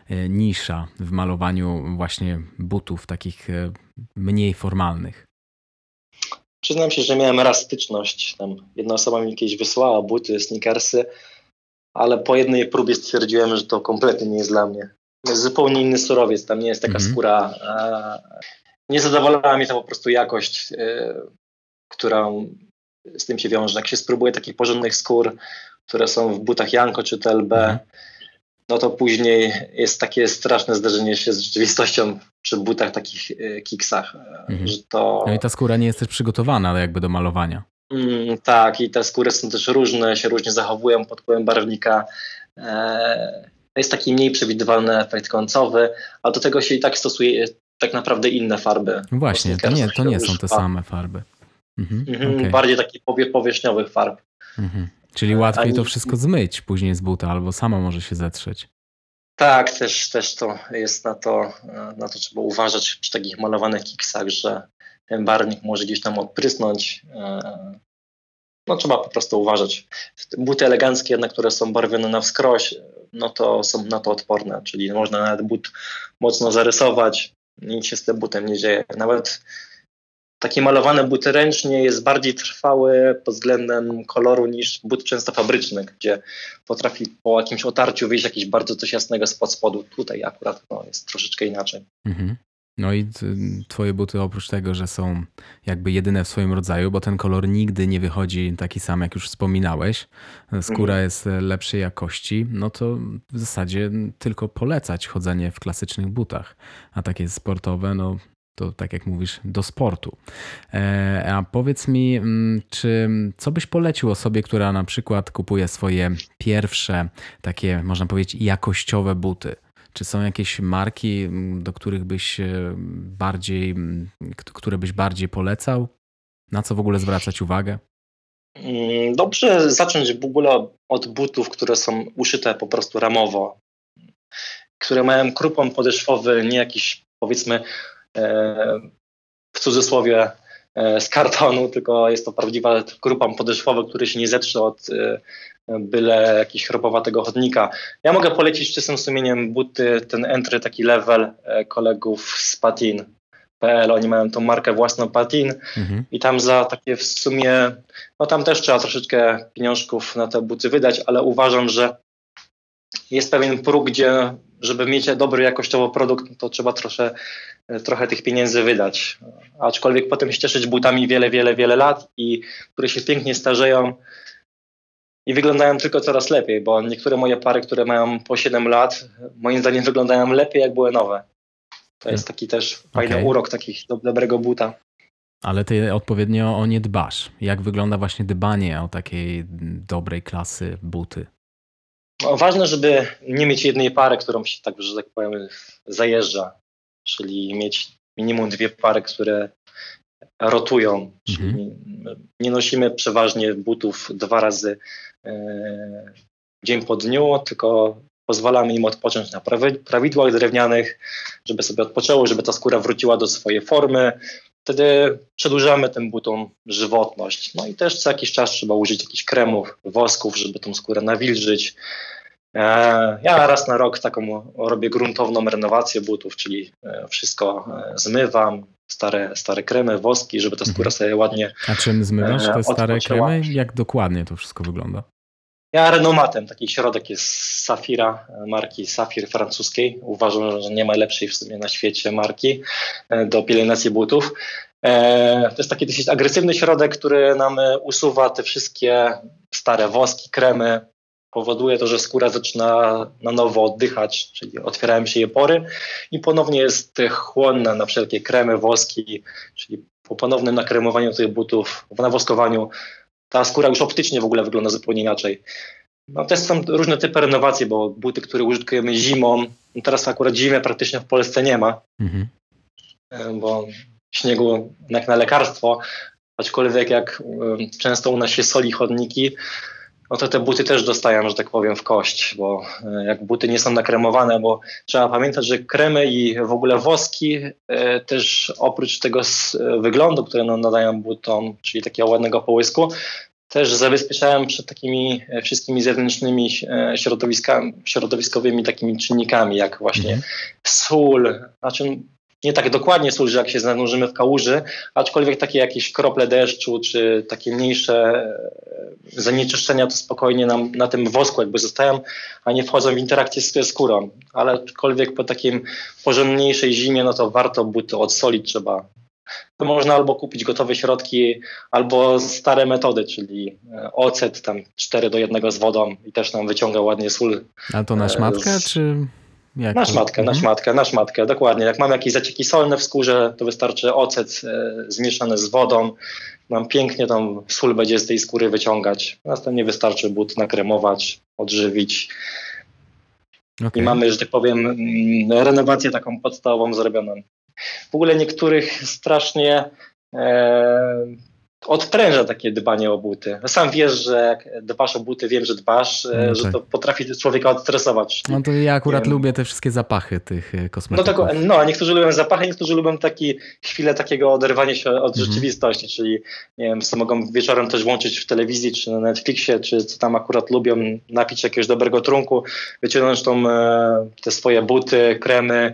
[SPEAKER 1] e, nisza w malowaniu właśnie butów takich mniej formalnych.
[SPEAKER 3] Przyznam się, że miałem raz styczność. Tam jedna osoba mi kiedyś wysłała buty, sneakersy, ale po jednej próbie stwierdziłem, że to kompletnie nie jest dla mnie. Jest zupełnie inny surowiec, tam nie jest taka
[SPEAKER 1] Mhm.
[SPEAKER 3] skóra. Nie zadowalała mnie to po prostu jakość, e, która z tym się wiąże. Jak się spróbuje takich porządnych skór, które są w butach Janko czy TLB,
[SPEAKER 1] Mhm.
[SPEAKER 3] no to później jest takie straszne zderzenie się z rzeczywistością przy butach takich e, kiksach, mhm. że to...
[SPEAKER 1] No i ta skóra nie jest też przygotowana jakby do malowania.
[SPEAKER 3] Mm, tak, i te skóry są też różne, się różnie zachowują pod wpływem barwnika. E, jest taki mniej przewidywalny efekt końcowy, a do tego się i tak stosuje tak naprawdę inne farby.
[SPEAKER 1] Właśnie, to nie, to nie są te same farby.
[SPEAKER 3] Mhm, mhm, okay. Bardziej takich powie, powierzchniowych farb.
[SPEAKER 1] Mhm. Czyli łatwiej to wszystko zmyć później z buta, albo sama może się zetrzeć.
[SPEAKER 3] Tak, też, też to jest na to, na to trzeba uważać przy takich malowanych kiksach, że ten barwnik może gdzieś tam odprysnąć. E, no trzeba po prostu uważać. Buty eleganckie, na które są barwione na wskroś, no to są na to odporne, czyli można nawet but mocno zarysować, nic się z tym butem nie dzieje. Nawet takie malowane buty ręcznie jest bardziej trwały pod względem koloru niż but często fabryczny, gdzie potrafi po jakimś otarciu wyjść jakieś bardzo coś jasnego spod spodu. Tutaj akurat no, jest troszeczkę inaczej. Mhm.
[SPEAKER 1] No i twoje buty oprócz tego, że są jakby jedyne w swoim rodzaju, bo ten kolor nigdy nie wychodzi taki sam, jak już wspominałeś, skóra mhm. jest lepszej jakości, no to w zasadzie tylko polecać chodzenie w klasycznych butach, a takie sportowe, no to tak jak mówisz, do sportu. E, a powiedz mi, mm, czy co byś polecił osobie, która na przykład kupuje swoje pierwsze takie, można powiedzieć, jakościowe buty? Czy są jakieś marki, mm, do których byś e, bardziej, mm, które byś bardziej polecał? Na co w ogóle zwracać uwagę?
[SPEAKER 3] Dobrze zacząć w ogóle od butów, które są uszyte po prostu ramowo, które mają krupon podeszwowy, nie jakiś powiedzmy E, w cudzysłowie z kartonu, tylko jest to prawdziwa grupa podeszwowa, który się nie zetrze od e, byle jakiegoś chropowatego chodnika. Ja mogę polecić czystym sumieniem buty, ten entry, taki level kolegów z Patin.pl. Oni mają tą markę własną Patin mhm. i tam za takie w sumie, no tam też trzeba troszeczkę pieniążków na te buty wydać, ale uważam, że jest pewien próg, gdzie żeby mieć dobry jakościowo produkt, to trzeba trosze, trochę tych pieniędzy wydać. Aczkolwiek potem się cieszyć butami wiele, wiele, wiele lat i które się pięknie starzeją i wyglądają tylko coraz lepiej, bo niektóre moje pary, które mają po 7 lat, moim zdaniem wyglądają lepiej, jak były nowe. To jest taki też fajny okay. urok takich dobrego buta.
[SPEAKER 1] Ale ty odpowiednio o nie dbasz. Jak wygląda właśnie dbanie o takiej dobrej klasy buty?
[SPEAKER 3] No, ważne, żeby nie mieć jednej pary, którą się tak, że tak powiem, zajeżdża, czyli mieć minimum dwie pary, które rotują, czyli mhm. nie nosimy przeważnie butów dwa razy e, dzień po dniu, tylko pozwalamy im odpocząć na prawidłach drewnianych, żeby sobie odpoczęło, żeby ta skóra wróciła do swojej formy, wtedy przedłużamy tym butom żywotność. No i też co jakiś czas trzeba użyć jakichś kremów, wosków, żeby tą skórę nawilżyć. E, ja raz na rok taką robię gruntowną renowację butów, czyli e, wszystko e, zmywam, stare, stare kremy, woski, żeby ta skóra mhm. sobie ładnie
[SPEAKER 1] A czym zmywasz te stare kremy? Jak dokładnie to wszystko wygląda?
[SPEAKER 3] Ja renomatem, taki środek jest z Safira, marki Safir francuskiej. Uważam, że nie ma lepszej w sumie na świecie marki do pielęgnacji butów. To jest taki dosyć agresywny środek, który nam usuwa te wszystkie stare woski, kremy. Powoduje to, że skóra zaczyna na nowo oddychać, czyli otwierają się jej pory i ponownie jest chłonna na wszelkie kremy, woski, czyli po ponownym nakremowaniu tych butów, w nawoskowaniu ta skóra już optycznie w ogóle wygląda zupełnie inaczej. No też są różne typy renowacji, bo buty, które użytkujemy zimą, no teraz akurat zimy praktycznie w Polsce nie ma, mhm. E, bo śniegu jak na lekarstwo, aczkolwiek jak e, często u nas się soli chodniki, no to te buty też dostają, że tak powiem, w kość, bo e, jak buty nie są nakremowane, bo trzeba pamiętać, że kremy i w ogóle woski e, też oprócz tego wyglądu, które nam nadają butom, czyli takiego ładnego połysku, też zabezpieczają przed takimi e, wszystkimi zewnętrznymi środowiskami, środowiskowymi takimi czynnikami, jak właśnie mm. sól, znaczy nie tak dokładnie służy, jak się zanurzymy w kałuży, aczkolwiek takie jakieś krople deszczu, czy takie mniejsze e, zanieczyszczenia to spokojnie nam na tym wosku jakby zostają, a nie wchodzą w interakcję z skórą. Ale aczkolwiek po takim porządniejszej zimie, no to warto buty odsolić, trzeba to można albo kupić gotowe środki, albo stare metody, czyli e, ocet tam 4 do 1 z wodą i też nam wyciąga ładnie sól.
[SPEAKER 1] A to na szmatkę, z... czy
[SPEAKER 3] jak na szmatkę, na mhm. szmatkę, na szmatkę, dokładnie. Jak mam jakieś zacieki solne w skórze, to wystarczy ocet e, zmieszany z wodą. Nam pięknie tą sól będzie z tej skóry wyciągać. Następnie wystarczy but nakremować, odżywić. Okay. I mamy, że tak powiem, mm, renowację taką podstawową zrobioną. W ogóle niektórych strasznie e, odpręża takie dbanie o buty. Sam wiesz, że jak dbasz o buty, wiem, że dbasz, e, no że tak. to potrafi człowieka odstresować.
[SPEAKER 1] No to ja akurat wiem. lubię te wszystkie zapachy tych e, kosmetyków.
[SPEAKER 3] No, tak, no, niektórzy lubią zapachy, niektórzy lubią taki chwilę takiego oderwania się od mhm. rzeczywistości, czyli nie wiem, co mogą wieczorem też włączyć w telewizji, czy na Netflixie, czy co tam akurat lubią, napić jakiegoś dobrego trunku, wyciągnąć tą, e, te swoje buty, kremy,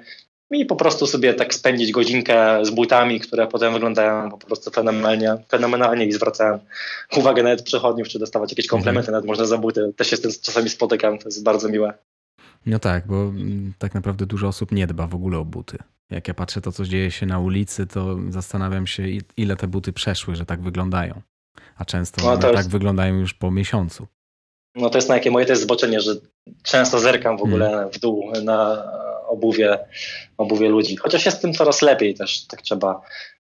[SPEAKER 3] i po prostu sobie tak spędzić godzinkę z butami, które potem wyglądają po prostu fenomenalnie, fenomenalnie i zwracają uwagę nawet przechodniów, czy dostawać jakieś komplementy, mhm. nawet można za buty. Też się z tym czasami spotykam, to jest bardzo miłe.
[SPEAKER 1] No tak, bo mm, tak naprawdę dużo osób nie dba w ogóle o buty. Jak ja patrzę to, co dzieje się na ulicy, to zastanawiam się, ile te buty przeszły, że tak wyglądają. A często no, one jest... tak wyglądają już po miesiącu.
[SPEAKER 3] No to jest na jakie moje to jest zboczenie, że często zerkam w ogóle hmm. w dół na obuwie, obuwie ludzi. Chociaż jest tym coraz lepiej też, tak trzeba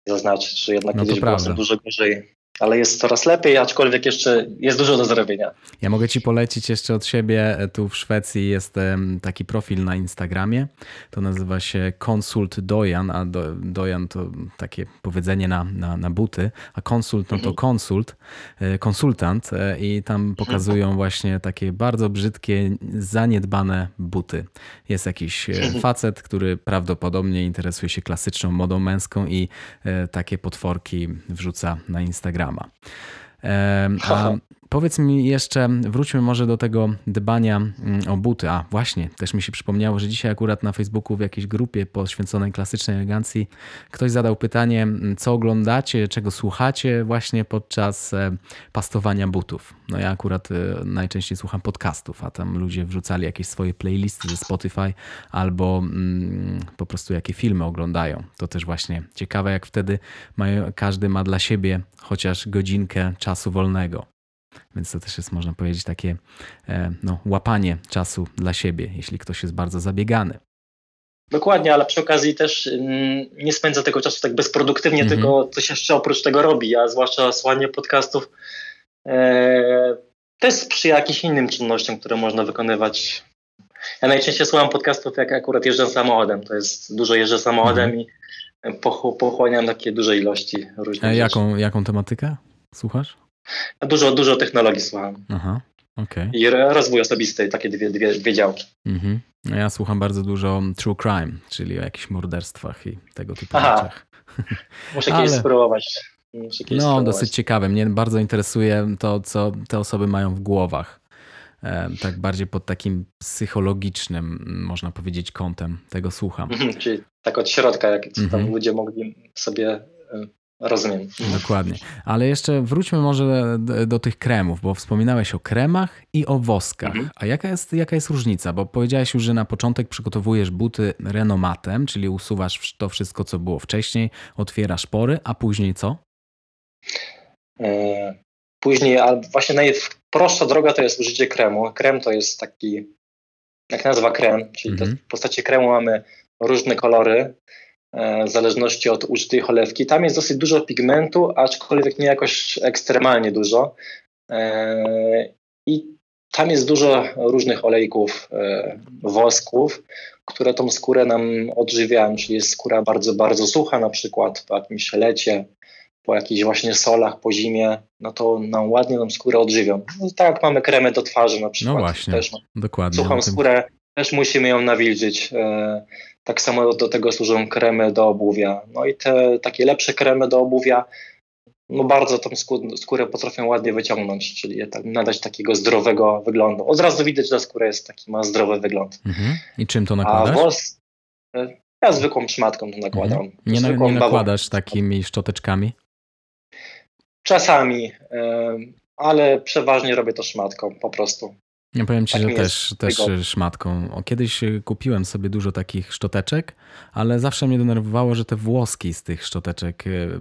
[SPEAKER 3] zaznaczyć, że jednak no kiedyś było dużo gorzej ale jest coraz lepiej, aczkolwiek jeszcze jest dużo do zrobienia.
[SPEAKER 1] Ja mogę Ci polecić jeszcze od siebie. Tu w Szwecji jest taki profil na Instagramie. To nazywa się Konsult Dojan, a do, Dojan to takie powiedzenie na, na, na buty, a konsult no to mhm. konsult, e, konsultant e, i tam pokazują właśnie takie bardzo brzydkie, zaniedbane buty. Jest jakiś e, mhm. facet, który prawdopodobnie interesuje się klasyczną modą męską i takie potworki wrzuca na Instagram. Instagrama. A powiedz mi jeszcze, wróćmy może do tego dbania mm, o buty. A właśnie, też mi się przypomniało, że dzisiaj akurat na Facebooku w jakiejś grupie poświęconej klasycznej elegancji ktoś zadał pytanie, mm, co oglądacie, czego słuchacie właśnie podczas e, pastowania butów. No ja akurat e, najczęściej słucham podcastów, a tam ludzie wrzucali jakieś swoje playlisty ze Spotify albo mm, po prostu jakie filmy oglądają. To też właśnie ciekawe, jak wtedy mają, każdy ma dla siebie chociaż godzinkę czasu wolnego. Więc to też jest, można powiedzieć, takie e, no, łapanie czasu dla siebie, jeśli ktoś jest bardzo zabiegany.
[SPEAKER 3] Dokładnie, ale przy okazji też mm, nie spędza tego czasu tak bezproduktywnie, mm -hmm. tylko coś jeszcze oprócz tego robi, a zwłaszcza słuchanie podcastów e, też sprzyja jakimś innym czynnościom, które można wykonywać. Ja najczęściej słucham podcastów, jak akurat jeżdżę samochodem. To jest dużo jeżdżę samochodem mm -hmm. i pochłaniam takie duże ilości różnych
[SPEAKER 1] A jaką, jaką tematykę słuchasz?
[SPEAKER 3] Dużo, dużo technologii słucham. Aha, okay. I rozwój osobisty, takie dwie, dwie, dwie działki. Mhm.
[SPEAKER 1] No ja słucham bardzo dużo true crime, czyli o jakichś morderstwach i tego typu Aha. rzeczach.
[SPEAKER 3] Muszę kiedyś Ale... spróbować.
[SPEAKER 1] Muszę kiedyś no, spróbować. dosyć ciekawe. Mnie bardzo interesuje to, co te osoby mają w głowach. E, tak bardziej pod takim psychologicznym, można powiedzieć, kątem tego słucham.
[SPEAKER 3] Mhm, czyli tak od środka, jak tam mhm. ludzie mogli sobie e, Rozumiem.
[SPEAKER 1] Dokładnie. Ale jeszcze wróćmy może do, tych kremów, bo wspominałeś o kremach i o woskach. Mhm. A jaka jest, jaka jest różnica? Bo powiedziałeś już, że na początek przygotowujesz buty renomatem, czyli usuwasz to wszystko, co było wcześniej, otwierasz pory, a później co?
[SPEAKER 3] E, później, a właśnie najprostsza droga to jest użycie kremu. Krem to jest taki, jak nazwa krem, czyli mhm. w postaci kremu mamy różne kolory. E, w zależności od użytej cholewki. Tam jest dosyć dużo pigmentu, aczkolwiek nie jakoś ekstremalnie dużo. E, I tam jest dużo różnych olejków, e, wosków, które tą skórę nam odżywiają, czyli jest skóra bardzo, bardzo sucha, na przykład po jakimś lecie, po jakichś właśnie solach, po zimie, no to nam ładnie tą skórę odżywią. No, tak jak mamy kremy do twarzy na przykład.
[SPEAKER 1] No właśnie, też, dokładnie.
[SPEAKER 3] Suchą skórę też musimy ją nawilżyć. Tak samo do tego służą kremy do obuwia. No i te takie lepsze kremy do obuwia no bardzo tą skórę potrafią ładnie wyciągnąć, czyli nadać takiego zdrowego wyglądu. Od razu widać, że skóra jest taki, ma zdrowy wygląd. Mhm.
[SPEAKER 1] I czym to nakładasz?
[SPEAKER 3] A włos, ja zwykłą szmatką to nakładam. Mhm.
[SPEAKER 1] Nie, nie nakładasz takimi szczoteczkami?
[SPEAKER 3] Czasami, ale przeważnie robię to szmatką po prostu.
[SPEAKER 1] Ja powiem Ci, tak że też, też szmatką. O, kiedyś y, kupiłem sobie dużo takich szczoteczek, ale zawsze mnie denerwowało, że te włoski z tych szczoteczek y,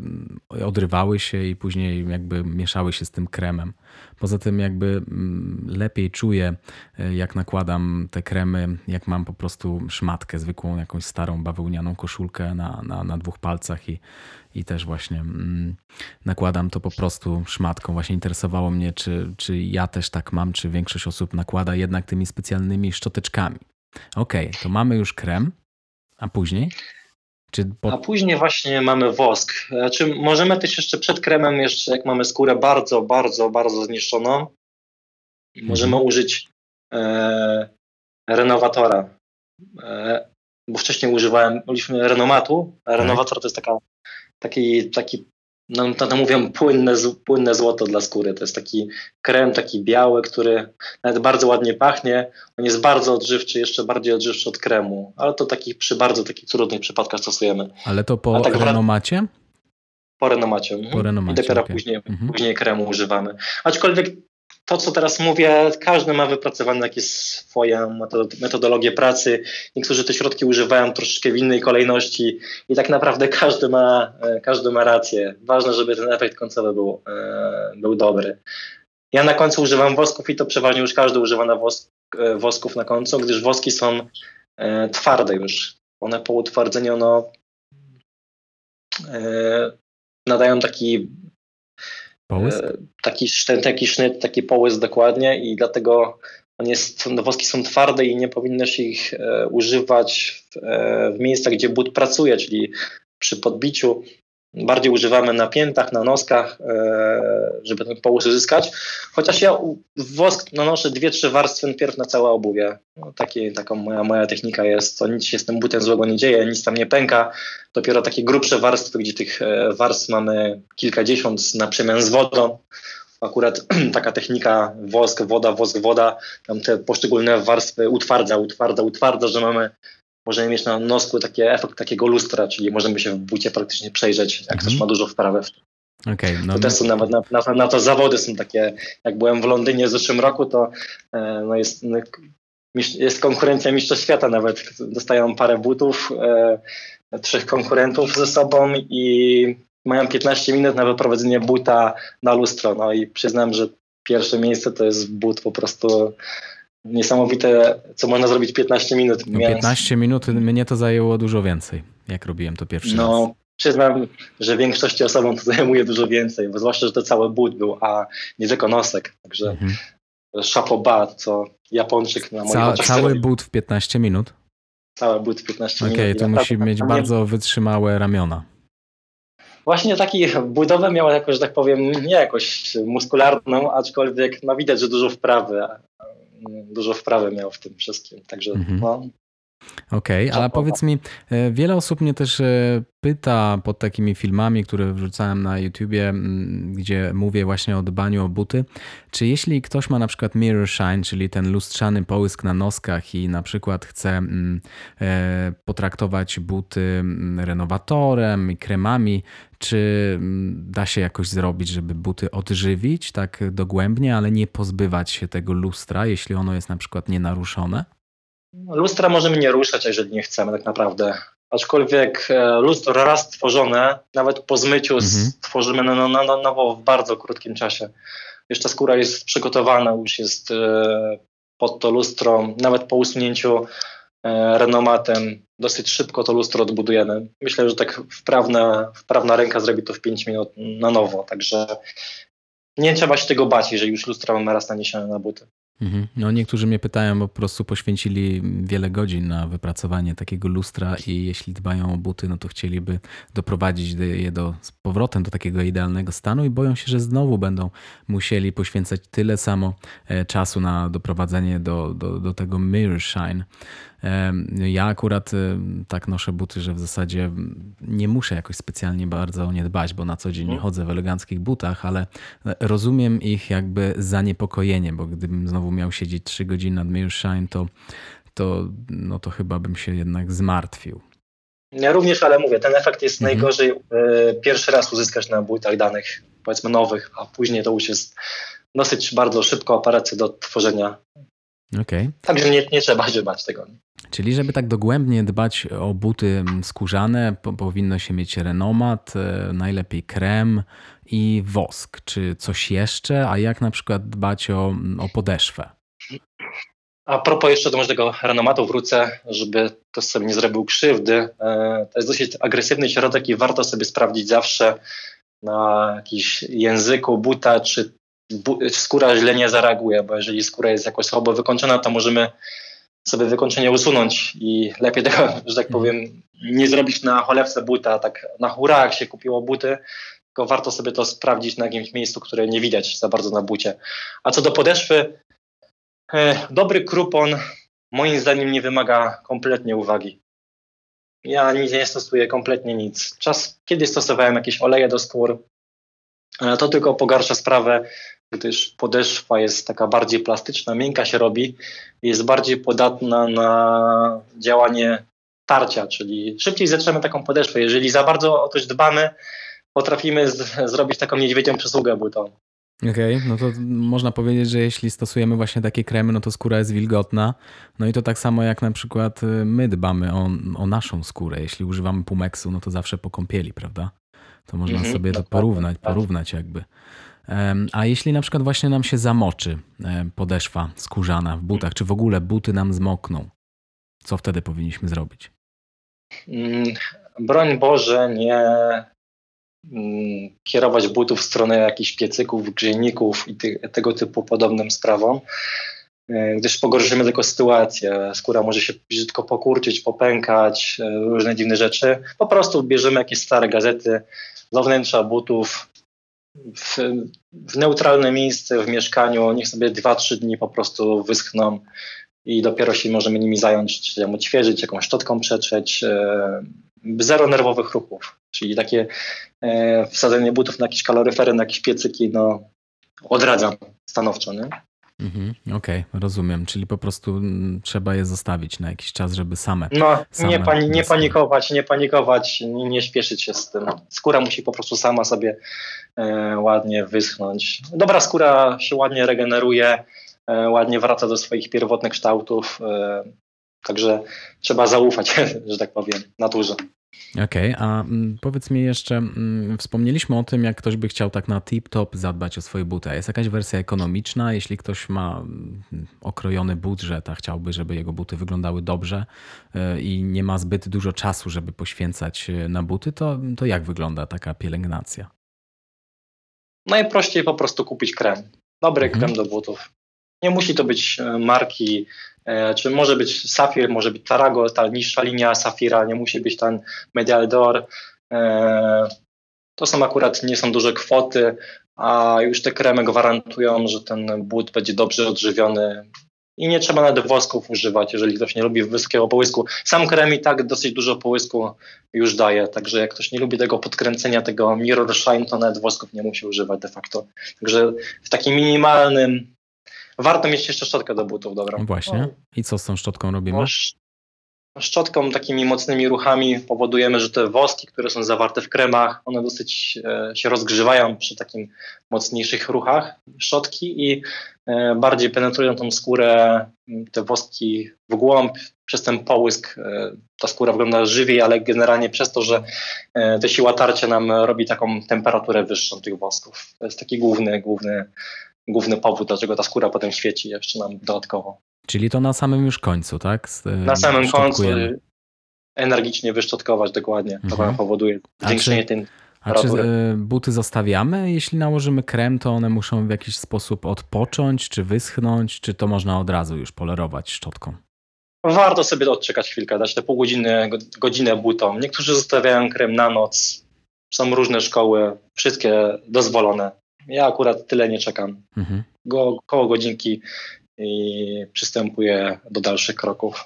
[SPEAKER 1] odrywały się i później jakby mieszały się z tym kremem. Poza tym jakby mm, lepiej czuję, y, jak nakładam te kremy, jak mam po prostu szmatkę, zwykłą jakąś starą bawełnianą koszulkę na, na, na dwóch palcach i, i też właśnie mm, nakładam to po prostu szmatką. Właśnie interesowało mnie, czy, czy ja też tak mam, czy większość osób nakłada jednak tymi specjalnymi szczoteczkami. Okej, okay, to mamy już krem, a później?
[SPEAKER 3] A później właśnie mamy wosk. Znaczy możemy też jeszcze przed kremem, jeszcze jak mamy skórę bardzo, bardzo, bardzo zniszczoną, możemy mhm. użyć e, renowatora. E, bo wcześniej używałem, używaliśmy renomatu, a tak. renowator to jest taka taki, taki no, to, to mówią płynne, płynne złoto dla skóry. To jest taki krem, taki biały, który nawet bardzo ładnie pachnie. On jest bardzo odżywczy, jeszcze bardziej odżywczy od kremu, ale to takich, przy bardzo takich trudnych przypadkach stosujemy.
[SPEAKER 1] Ale to po tak renomacie?
[SPEAKER 3] Po renomacie.
[SPEAKER 1] Mhm. Po renomacie
[SPEAKER 3] I dopiero okay. później, mhm. później kremu używamy. Aczkolwiek to, co teraz mówię, każdy ma wypracowane jakieś swoje metodologie pracy. Niektórzy te środki używają troszeczkę w innej kolejności i tak naprawdę każdy ma, e, każdy ma rację. Ważne, żeby ten efekt końcowy był, e, był dobry. Ja na końcu używam wosków i to przeważnie już każdy używa na wosk, e, wosków na końcu, gdyż woski są twarde już. One po utwardzeniu no, nadają taki
[SPEAKER 1] Połysk?
[SPEAKER 3] E, taki, taki sznyt, taki połysk dokładnie i dlatego jest, no, woski są twarde i nie powinnaś ich e, używać w, e, w miejscach, gdzie but pracuje, czyli przy podbiciu bardziej używamy na piętach, na noskach, e, żeby ten połóż uzyskać. Chociaż ja wosk nanoszę dwie, trzy warstwy najpierw na całe obuwie. No, takie, taką moja, moja technika jest. To nic się z tym butem złego nie dzieje, nic tam nie pęka. Dopiero takie grubsze warstwy, gdzie tych e, warstw mamy kilkadziesiąt na przemian z wodą. Akurat taka technika wosk, woda, wosk, woda, tam te poszczególne warstwy utwardza, utwardza, utwardza, że mamy możemy mieć na nosku taki efekt takiego lustra, czyli możemy się w bucie praktycznie przejrzeć, jak mhm. ktoś ma dużo wprawy w
[SPEAKER 1] Okay,
[SPEAKER 3] no to też są nawet na, na, na, to zawody są takie, jak byłem w Londynie w zeszłym roku, to e, no jest, no, jest konkurencja Mistrzostw Świata nawet. Dostają parę butów, e, trzech konkurentów ze sobą i mają 15 minut na wyprowadzenie buta na lustro. No i przyznam, że pierwsze miejsce to jest but po prostu niesamowite, co można zrobić 15 minut.
[SPEAKER 1] No 15 minut mnie to zajęło dużo więcej, jak robiłem to pierwszy no, raz. No,
[SPEAKER 3] przyznam, że większości osobom to zajmuje dużo więcej, bo zwłaszcza, że to cały but był, a nie tylko nosek. Także mhm. co Japończyk na moim
[SPEAKER 1] Ca Cały but w 15 minut?
[SPEAKER 3] Cały but w 15 okay,
[SPEAKER 1] minut. Okej, to musi mieć bardzo wytrzymałe ramiona.
[SPEAKER 3] Właśnie taki budowę miał jakoś, że tak powiem, nie jakoś muskularną, aczkolwiek no widać, że dużo wprawy dużo wprawy miał w tym wszystkim. Także mhm. no,
[SPEAKER 1] Okej, okay, ale powiedz mi, e, wiele osób mnie też e, pyta pod takimi filmami, które wrzucałem na YouTubie, gdzie mówię właśnie o dbaniu o buty, czy jeśli ktoś ma na przykład mirror shine, czyli ten lustrzany połysk na noskach i na przykład chce e, potraktować buty renowatorem i kremami, czy da się jakoś zrobić, żeby buty odżywić tak dogłębnie, ale nie pozbywać się tego lustra, jeśli ono jest na przykład nienaruszone?
[SPEAKER 3] Lustra możemy nie ruszać, jeżeli nie chcemy tak naprawdę. Aczkolwiek e, lustro raz stworzone, nawet po zmyciu mhm. stworzymy na, na, na nowo w bardzo krótkim czasie. Jeszcze skóra jest przygotowana, już jest e, pod to lustro, nawet po usunięciu e, renomatem dosyć szybko to lustro odbudujemy. Myślę, że tak wprawna, wprawna ręka zrobi to w 5 minut na nowo, także nie trzeba się tego bać, jeżeli już lustro mamy raz naniesione na buty.
[SPEAKER 1] Mhm. No niektórzy mnie pytają, bo po prostu poświęcili wiele godzin na wypracowanie takiego lustra i jeśli dbają o buty, no to chcieliby doprowadzić je do, z powrotem do takiego idealnego stanu i boją się, że znowu będą musieli poświęcać tyle samo e, czasu na doprowadzenie do, do, do tego mirror shine. Ja akurat tak noszę buty, że w zasadzie nie muszę jakoś specjalnie bardzo o nie dbać, bo na co dzień nie mhm. chodzę w eleganckich butach, ale e, rozumiem ich jakby zaniepokojenie, bo gdybym znowu miał siedzieć 3 godziny nad Mirror Shine, to, to, no to chyba bym się jednak zmartwił.
[SPEAKER 3] Ja również, ale mówię, ten efekt jest mhm. najgorzej y, pierwszy raz uzyskać na butach danych, powiedzmy nowych, a później to już jest dosyć bardzo szybko operacja do tworzenia
[SPEAKER 1] Okay.
[SPEAKER 3] Także nie, nie trzeba się bać tego.
[SPEAKER 1] Czyli żeby tak dogłębnie dbać o buty mm, skórzane, po, powinno się mieć renomat, e, najlepiej krem i wosk. Czy coś jeszcze? A jak na przykład dbać o, o podeszwę?
[SPEAKER 3] A propos jeszcze do może tego renomatu wrócę, żeby to sobie nie zrobił krzywdy. E, to jest dosyć agresywny środek i warto sobie sprawdzić zawsze na jakiś języku buta, czy skóra źle nie zareaguje, bo jeżeli skóra jest jakoś słabo wykończona, to możemy sobie wykończenie usunąć i lepiej tego, że tak powiem, nie zrobić na cholewce buta, tak na hura, jak się kupiło buty, tylko warto sobie to sprawdzić na jakimś miejscu, które nie widać za bardzo na bucie. A co do podeszwy, e, dobry krupon moim zdaniem nie wymaga kompletnie uwagi. Ja nie stosuję, kompletnie nic. Czas, kiedy stosowałem jakieś oleje do skór, to tylko pogarsza sprawę, gdyż podeszwa jest taka bardziej plastyczna, miękka się robi, jest bardziej podatna na działanie tarcia, czyli szybciej zetrzemy taką podeszwę. Jeżeli za bardzo o coś dbamy, potrafimy z- zrobić taką niedźwiedzią przysługę butą.
[SPEAKER 1] Okej, okay, no to można powiedzieć, że jeśli stosujemy właśnie takie kremy, no to skóra jest wilgotna. No i to tak samo jak na przykład y, my dbamy o, o naszą skórę. Jeśli używamy pumeksu, no to zawsze po kąpieli, prawda? To można mhm, sobie to porównać, porównać jakby. A jeśli na przykład właśnie nam się zamoczy podeszwa skórzana w butach, czy w ogóle buty nam zmokną, co wtedy powinniśmy zrobić?
[SPEAKER 3] Mm, broń Boże, nie mm, kierować butów w stronę jakichś piecyków, grzejników i ty, tego typu podobnym sprawom, e, gdyż pogorszymy tylko sytuację. Skóra może się brzydko pokurczyć, popękać, e, różne dziwne rzeczy. Po prostu bierzemy jakieś stare gazety do wnętrza butów, w, w neutralne miejsce w mieszkaniu, niech sobie 2-3 dni po prostu wyschną i dopiero się możemy nimi zająć, czy ją odświeżyć, jakąś szczotką przetrzeć. E, zero nerwowych ruchów, czyli takie e, wsadzenie butów na jakieś kaloryfery, na jakieś piecyki, no odradzam stanowczo, nie?
[SPEAKER 1] Mhm, Okej, okay, rozumiem. Czyli po prostu mm, trzeba je zostawić na jakiś czas, żeby same.
[SPEAKER 3] No, same nie, pani, nie panikować, nie panikować, nie, nie śpieszyć się z tym. Skóra musi po prostu sama sobie e, ładnie wyschnąć. Dobra skóra się ładnie regeneruje, e, ładnie wraca do swoich pierwotnych kształtów. E, także trzeba zaufać, że tak powiem, naturze.
[SPEAKER 1] Okej, okay, a mm, powiedz mi jeszcze, mm, wspomnieliśmy o tym, jak ktoś by chciał tak na tip-top zadbać o swoje buty. Jest jakaś wersja ekonomiczna, jeśli ktoś ma mm, okrojony budżet, a chciałby, żeby jego buty wyglądały dobrze e, i nie ma zbyt dużo czasu, żeby poświęcać e, na buty, to, to jak wygląda taka pielęgnacja?
[SPEAKER 3] Najprościej po prostu kupić krem. Dobry mhm. krem do butów. Nie musi to być e, marki czy może być Safir, może być Tarago, ta niższa linia Safira, nie musi być ten Medial Door. E, to są akurat, nie są duże kwoty, a już te kremy gwarantują, że ten but będzie dobrze odżywiony i nie trzeba nawet wosków używać, jeżeli ktoś nie lubi wysokiego połysku. Sam krem i tak dosyć dużo połysku już daje, także jak ktoś nie lubi tego podkręcenia, tego mirror shine, to nawet wosków nie musi używać de facto. Także w takim minimalnym Warto mieć jeszcze szczotkę do butów dobrą.
[SPEAKER 1] Właśnie. I co z tą szczotką robimy?
[SPEAKER 3] szczotką, takimi mocnymi ruchami powodujemy, że te woski, które są zawarte w kremach, one dosyć e, się rozgrzewają przy takim mocniejszych ruchach szczotki i e, bardziej penetrują tą skórę, te woski w głąb. Przez ten połysk e, ta skóra wygląda żywiej, ale generalnie przez to, że ta siła tarcia nam robi taką temperaturę wyższą tych wosków. To jest taki główny, główny główny powód, dlaczego ta skóra potem świeci jeszcze nam dodatkowo.
[SPEAKER 1] Czyli to na samym już końcu, tak? Z,
[SPEAKER 3] na samym końcu energicznie wyszczotkować dokładnie. Mhm. To powoduje zwiększenie tej
[SPEAKER 1] a czy y, buty zostawiamy? Jeśli nałożymy krem, to one muszą w jakiś sposób odpocząć, czy wyschnąć, czy to można od razu już polerować szczotką?
[SPEAKER 3] Warto sobie odczekać chwilkę, dać te pół godziny, godzinę butom. Niektórzy zostawiają krem na noc. Są różne szkoły, wszystkie dozwolone. Ja akurat tyle nie czekam. Mhm. Go, koło godzinki i przystępuję do dalszych kroków.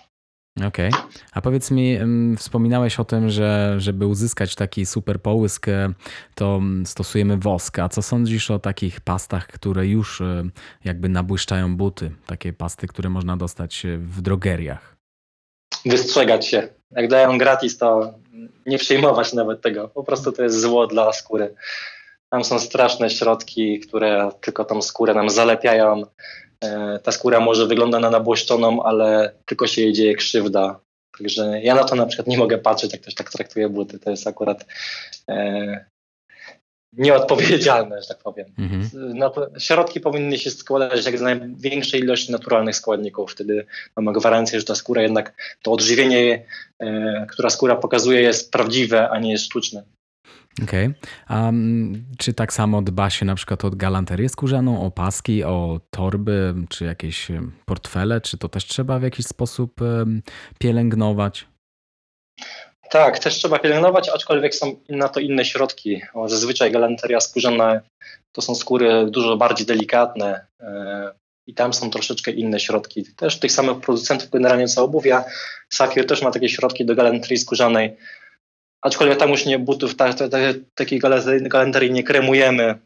[SPEAKER 1] Okej. Okay. A powiedz mi, wspominałeś o tym, że żeby uzyskać taki super połysk, e, to stosujemy wosk. A co sądzisz o takich pastach, które już e, jakby nabłyszczają buty? Takie pasty, które można dostać e, w drogeriach.
[SPEAKER 3] Wystrzegać się. Jak dają gratis, to nie przyjmować nawet tego. Po prostu to jest zło dla skóry. Tam są straszne środki, które tylko tą skórę nam zalepiają. e, ta skóra może wygląda na nabłoszczoną, ale tylko się jej dzieje krzywda. Także ja na to na przykład nie mogę patrzeć, jak ktoś tak traktuje buty. To jest akurat e, nieodpowiedzialne, że tak powiem. Mhm. No środki powinny się składać jak z największej ilości naturalnych składników. Wtedy mamy gwarancję, że ta skóra jednak, to odżywienie, e, która skóra pokazuje, jest prawdziwe, a nie jest sztuczne.
[SPEAKER 1] Okej. A czy tak samo dba się na przykład o galanterię skórzaną, o paski, o torby, czy jakieś portfele? Czy to też trzeba w jakiś sposób pielęgnować?
[SPEAKER 3] Tak, też trzeba pielęgnować, aczkolwiek są na to inne środki. Zazwyczaj galanteria skórzana to są skóry dużo bardziej delikatne e, i tam są troszeczkę inne środki. Też tych samych producentów generalnie co obuwia. Safir też ma takie środki do galanterii skórzanej, aczkolwiek tam już nie butów, ta, ta, ta, takiej galanterii nie kremujemy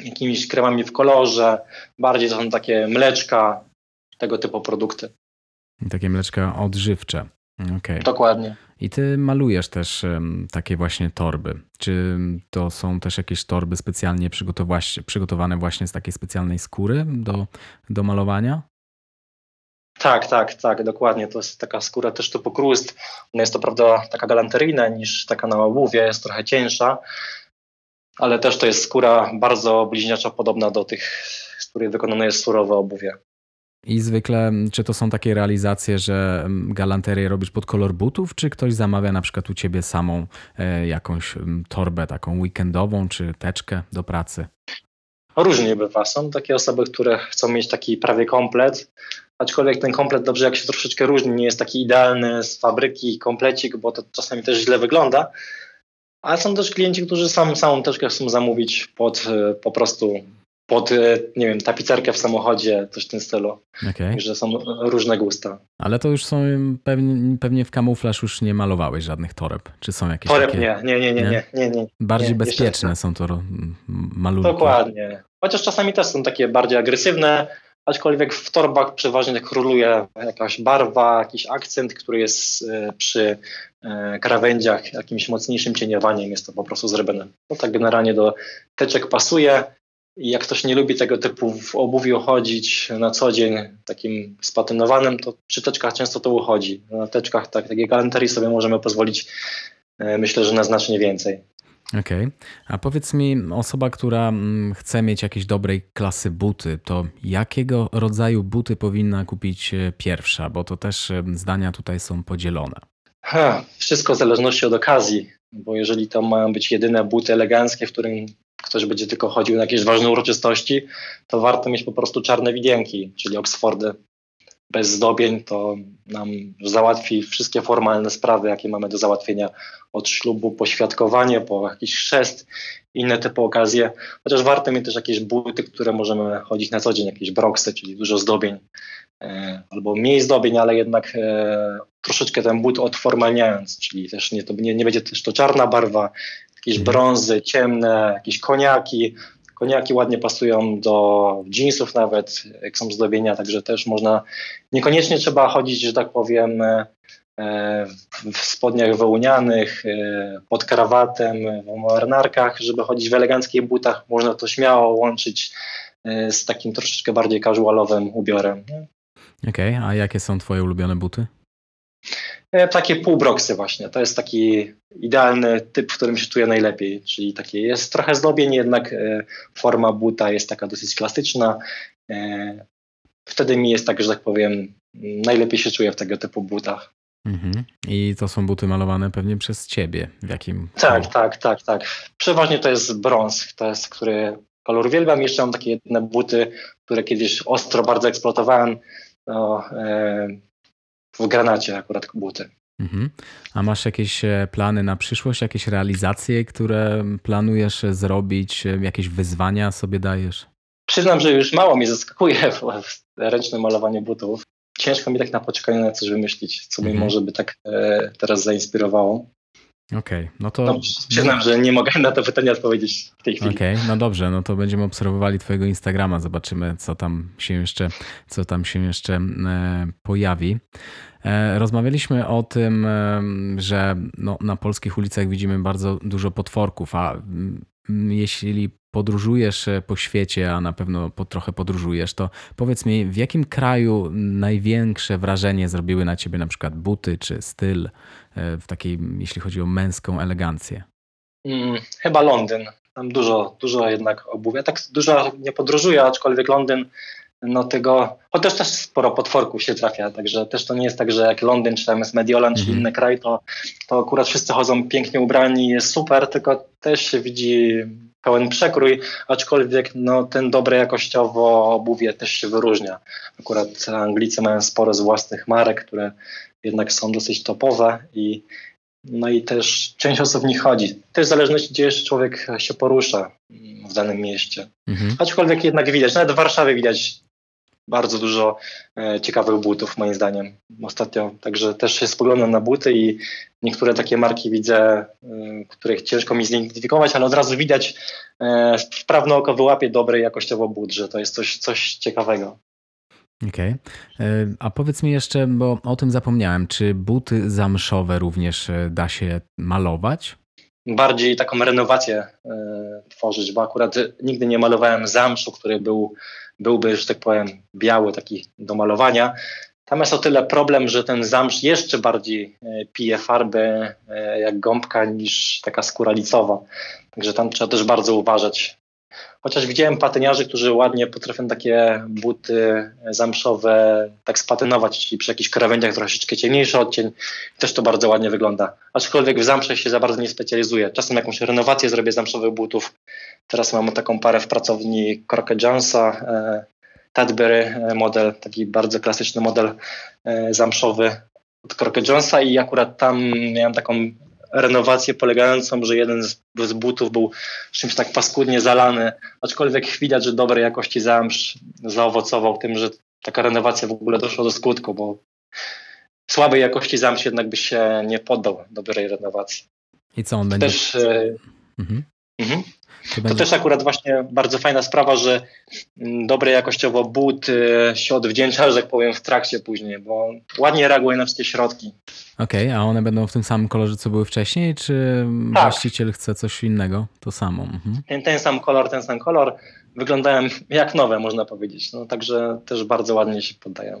[SPEAKER 3] jakimiś kremami w kolorze, bardziej to są takie mleczka, tego typu produkty.
[SPEAKER 1] Takie mleczka odżywcze. Okay.
[SPEAKER 3] Dokładnie.
[SPEAKER 1] I ty malujesz też takie właśnie torby. Czy to są też jakieś torby specjalnie przygotowane właśnie z takiej specjalnej skóry do, do malowania?
[SPEAKER 3] Tak, tak, tak, dokładnie. To jest taka skóra też typu krust. Ona jest to prawda taka galanteryjna niż taka na obuwie, jest trochę cieńsza, ale też to jest skóra bardzo bliźniaczo podobna do tych, z której wykonane jest surowe obuwie.
[SPEAKER 1] I zwykle, czy to są takie realizacje, że galanterię robisz pod kolor butów, czy ktoś zamawia na przykład u ciebie samą e, jakąś torbę taką weekendową, czy teczkę do pracy?
[SPEAKER 3] Różnie bywa. Są takie osoby, które chcą mieć taki prawie komplet, aczkolwiek ten komplet dobrze jak się troszeczkę różni, nie jest taki idealny z fabryki komplecik, bo to czasami też źle wygląda. Ale są też klienci, którzy sam, samą teczkę chcą zamówić pod e, po prostu pod, e, nie wiem, tapicerkę w samochodzie, coś w tym stylu. Okay. Że są różne gusta.
[SPEAKER 1] Ale to już są pewnie, pewnie w kamuflaż już nie malowałeś żadnych toreb. Czy są jakieś
[SPEAKER 3] Toreb
[SPEAKER 1] takie?
[SPEAKER 3] Nie, nie, nie, nie, nie. nie, nie
[SPEAKER 1] Bardziej
[SPEAKER 3] nie,
[SPEAKER 1] bezpieczne są to malunki.
[SPEAKER 3] Dokładnie. Chociaż czasami też są takie bardziej agresywne, aczkolwiek w torbach przeważnie króluje jakaś barwa, jakiś akcent, który jest e, przy e, krawędziach jakimś mocniejszym cieniowaniem, jest to po prostu zrobione. No tak generalnie do teczek pasuje, i jak ktoś nie lubi tego typu w obuwiu chodzić na co dzień, takim spatynowanym, to przy teczkach często to uchodzi. Na teczkach tak, takiej galanterii sobie możemy pozwolić, e, myślę, że na znacznie więcej.
[SPEAKER 1] Okej. Okay. A powiedz mi, osoba, która mm, chce mieć jakieś dobrej klasy buty, to jakiego rodzaju buty powinna kupić e, pierwsza? Bo to też e, zdania tutaj są podzielone.
[SPEAKER 3] Ha, wszystko w zależności od okazji, bo jeżeli to mają być jedyne buty eleganckie, w którym ktoś będzie tylko chodził na jakieś ważne uroczystości, to warto mieć po prostu czarne widienki, czyli Oxfordy bez zdobień, to nam załatwi wszystkie formalne sprawy, jakie mamy do załatwienia od ślubu, po świadkowanie, po jakiś chrzest, inne typy okazje. Chociaż warto mieć też jakieś buty, które możemy chodzić na co dzień, jakieś broksy, czyli dużo zdobień, e, albo mniej zdobień, ale jednak e, troszeczkę ten but odformalniając, czyli też nie, to nie, nie będzie też to czarna barwa, jakieś mhm. brązy ciemne, jakieś koniaki. Koniaki ładnie pasują do jeansów nawet, jak są zdobienia, także też można, niekoniecznie trzeba chodzić, że tak powiem, e, w spodniach wełnianych, e, pod krawatem, w marynarkach, żeby chodzić w eleganckich butach. Można to śmiało łączyć e, z takim troszeczkę bardziej casualowym ubiorem.
[SPEAKER 1] Okej, okay, a jakie są twoje ulubione buty?
[SPEAKER 3] E, takie półbroksy właśnie. To jest taki idealny typ, w którym się czuję najlepiej. Czyli takie jest trochę zdobień, jednak e, forma buta jest taka dosyć klasyczna. E, wtedy mi jest tak, że tak powiem, najlepiej się czuję w tego typu butach.
[SPEAKER 1] Mhm. I to są buty malowane pewnie przez ciebie. W jakim?
[SPEAKER 3] Tak, tak, tak, tak. Przeważnie to jest brąz, to jest, który kolor uwielbiam. Jeszcze mam takie jedne buty, które kiedyś ostro bardzo eksploatowałem. No, e, w granacie akurat buty. Mhm.
[SPEAKER 1] A masz jakieś e, plany na przyszłość, jakieś realizacje, które planujesz zrobić, e, jakieś wyzwania sobie dajesz?
[SPEAKER 3] Przyznam, że już mało mnie zaskakuje w ręcznym malowaniu butów. Ciężko mi tak na poczekanie na coś wymyślić, co mhm. mi może by tak e, teraz zainspirowało.
[SPEAKER 1] Okej, okay, no to. No,
[SPEAKER 3] przyznam, że nie mogę na to pytanie odpowiedzieć w tej chwili.
[SPEAKER 1] Okej, okay, no dobrze, no to będziemy obserwowali Twojego Instagrama, zobaczymy, co tam się jeszcze, co tam się jeszcze e, pojawi. E, rozmawialiśmy o tym, e, że no, na polskich ulicach widzimy bardzo dużo potworków, a jeśli podróżujesz po świecie, a na pewno po, trochę podróżujesz, to powiedz mi, w jakim kraju największe wrażenie zrobiły na ciebie na przykład buty czy styl w takiej, jeśli chodzi o męską elegancję?
[SPEAKER 3] Hmm, chyba Londyn. Tam dużo, dużo jednak obuwia. Tak dużo nie podróżuję, aczkolwiek Londyn no tego, chociaż też sporo potworków się trafia, także też to nie jest tak, że jak Londyn, czy tam jest Mediolan, czy mhm. inny kraj, to, to akurat wszyscy chodzą pięknie ubrani, jest super, tylko też się widzi pełen przekrój, aczkolwiek no, ten dobre jakościowo obuwie też się wyróżnia. Akurat Anglicy mają sporo z własnych marek, które jednak są dosyć topowe i no i też część osób w nich chodzi. Też w zależności, gdzie jeszcze człowiek się porusza w danym mieście. Mhm. Aczkolwiek jednak widać, nawet w Warszawie widać bardzo dużo e, ciekawych butów, moim zdaniem, ostatnio. Także też się spoglądam na buty i niektóre takie marki widzę, e, których ciężko mi zidentyfikować, ale od razu widać, e, wprawne oko wyłapie dobry jakościowo but, że to jest coś, coś ciekawego.
[SPEAKER 1] Okej. Okay. A powiedz mi jeszcze, bo o tym zapomniałem, czy buty zamszowe również da się malować?
[SPEAKER 3] Bardziej taką renowację tworzyć, bo akurat nigdy nie malowałem zamszu, który był byłby, że tak powiem, biały, taki do malowania. Tam jest o tyle problem, że ten zamsz jeszcze bardziej e, pije farby e, jak gąbka niż taka skóra licowa. Także tam trzeba też bardzo uważać. Chociaż widziałem patyniarzy, którzy ładnie potrafią takie buty zamszowe tak spatynować, czyli przy jakichś krawędziach troszeczkę ciemniejszy odcień. Też to bardzo ładnie wygląda. Aczkolwiek w zamsze się za bardzo nie specjalizuję. Czasem jakąś renowację zrobię zamszowych butów. Teraz mam taką parę w pracowni Crockett Jonesa, e, Tadbury e, model, taki bardzo klasyczny model e, zamszowy od Crockett Jonesa i akurat tam miałem taką renowację polegającą, że jeden z, z butów był czymś tak paskudnie zalany, aczkolwiek widać, że dobrej jakości zamsz zaowocował tym, że taka renowacja w ogóle doszła do skutku, bo słabej jakości zamsz jednak by się nie poddał dobrej renowacji.
[SPEAKER 1] I co on będzie?
[SPEAKER 3] Też, mhm. Mhm. To, też akurat właśnie bardzo fajna sprawa, że mm, dobre jakościowo but się odwdzięcza, że tak powiem, w trakcie później, bo ładnie reaguje na wszystkie środki.
[SPEAKER 1] Okej, okay, a one będą w tym samym kolorze, co były wcześniej, czy tak. właściciel chce coś innego? To samo. Mhm.
[SPEAKER 3] Ten, ten sam kolor, ten sam kolor. Wyglądają jak nowe, można powiedzieć. No, także też bardzo ładnie się poddają.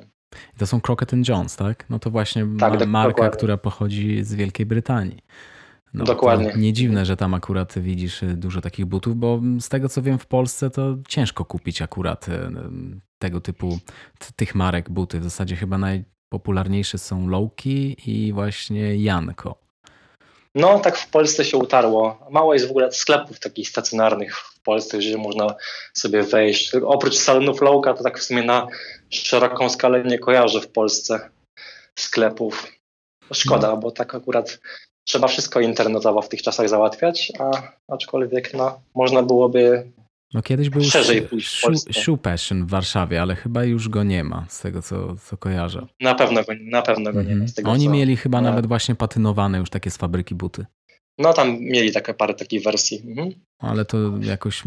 [SPEAKER 1] To są Crockett Jones, tak? No to właśnie tak, marka, dokładnie. która pochodzi z Wielkiej Brytanii.
[SPEAKER 3] No, Dokładnie.
[SPEAKER 1] Nie dziwne, że tam akurat widzisz y, dużo takich butów, bo z tego co wiem w Polsce to ciężko kupić akurat y, tego typu, tych marek buty. W zasadzie chyba najpopularniejsze są Lowki i właśnie Janko.
[SPEAKER 3] No, tak w Polsce się utarło. Mało jest w ogóle sklepów takich stacjonarnych w Polsce, gdzie można sobie wejść. Oprócz salonów Lowka, to tak w sumie na szeroką skalę nie kojarzę w Polsce sklepów. Szkoda, no. bo tak akurat trzeba wszystko internetowo w tych czasach załatwiać, a aczkolwiek no, można byłoby no kiedyś był szerzej pójść
[SPEAKER 1] Shoe Passion w Warszawie, ale chyba już go nie ma, z tego co, co kojarzę.
[SPEAKER 3] Na pewno go, na pewno go nie ma. Mhm.
[SPEAKER 1] Tego, Oni co, mieli chyba no. nawet właśnie patynowane już takie z fabryki buty.
[SPEAKER 3] No tam mieli takie parę takich wersji. Mhm.
[SPEAKER 1] Ale to jakoś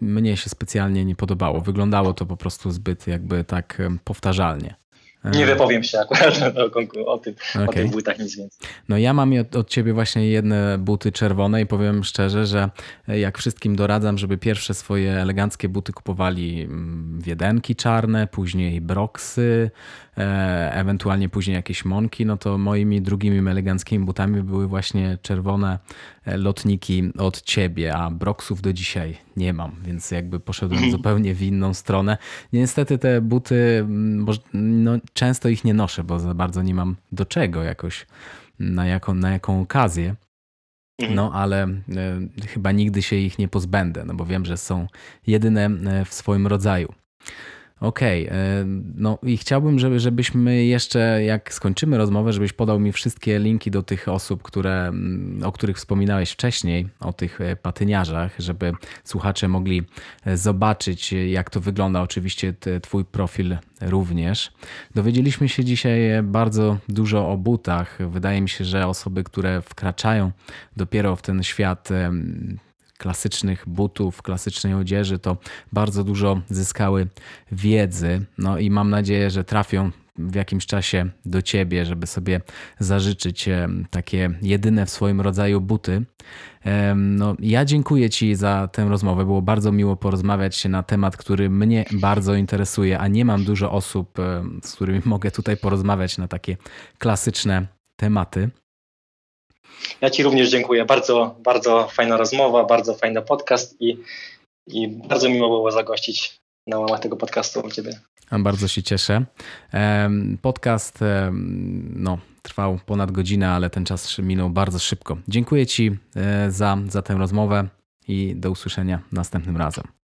[SPEAKER 1] mnie się specjalnie nie podobało. Wyglądało to po prostu zbyt jakby tak powtarzalnie.
[SPEAKER 3] Nie wypowiem się akurat o, o, tym, okay. o tych butach nic więcej.
[SPEAKER 1] No ja mam od, od ciebie właśnie jedne buty czerwone i powiem szczerze, że jak wszystkim doradzam, żeby pierwsze swoje eleganckie buty kupowali mm, wiedenki czarne, później broksy, E, ewentualnie później jakieś monki, no to moimi drugimi eleganckimi butami były właśnie czerwone e, lotniki od ciebie, a broksów do dzisiaj nie mam, więc jakby poszedłem mhm. zupełnie w inną stronę. Niestety te buty, no, często ich nie noszę, bo za bardzo nie mam do czego jakoś, na jaką, na jaką okazję. Mhm. No, ale e, chyba nigdy się ich nie pozbędę, no bo wiem, że są jedyne w swoim rodzaju. Okej, okay. no i chciałbym, żeby, żebyśmy jeszcze, jak skończymy rozmowę, żebyś podał mi wszystkie linki do tych osób, które, mm, o których wspominałeś wcześniej, o tych e, patyniarzach, żeby słuchacze mogli e, zobaczyć, jak to wygląda. Oczywiście Twój profil również. Dowiedzieliśmy się dzisiaj bardzo dużo o butach. Wydaje mi się, że osoby, które wkraczają dopiero w ten świat klasycznych butów, klasycznej odzieży, to bardzo dużo zyskały wiedzy. No i mam nadzieję, że trafią w jakimś czasie do ciebie, żeby sobie zażyczyć takie jedyne w swoim rodzaju buty. No, ja dziękuję Ci za tę rozmowę. Było bardzo miło porozmawiać się na temat, który mnie bardzo interesuje, a nie mam dużo osób, z którymi mogę tutaj porozmawiać na takie klasyczne tematy.
[SPEAKER 3] Ja Ci również dziękuję. Bardzo, bardzo fajna rozmowa, bardzo fajny podcast i, i bardzo miło było zagościć na łamach tego podcastu u Ciebie.
[SPEAKER 1] Bardzo się cieszę. Podcast no, trwał ponad godzinę, ale ten czas minął bardzo szybko. Dziękuję Ci e, za, za tę rozmowę i do usłyszenia następnym razem.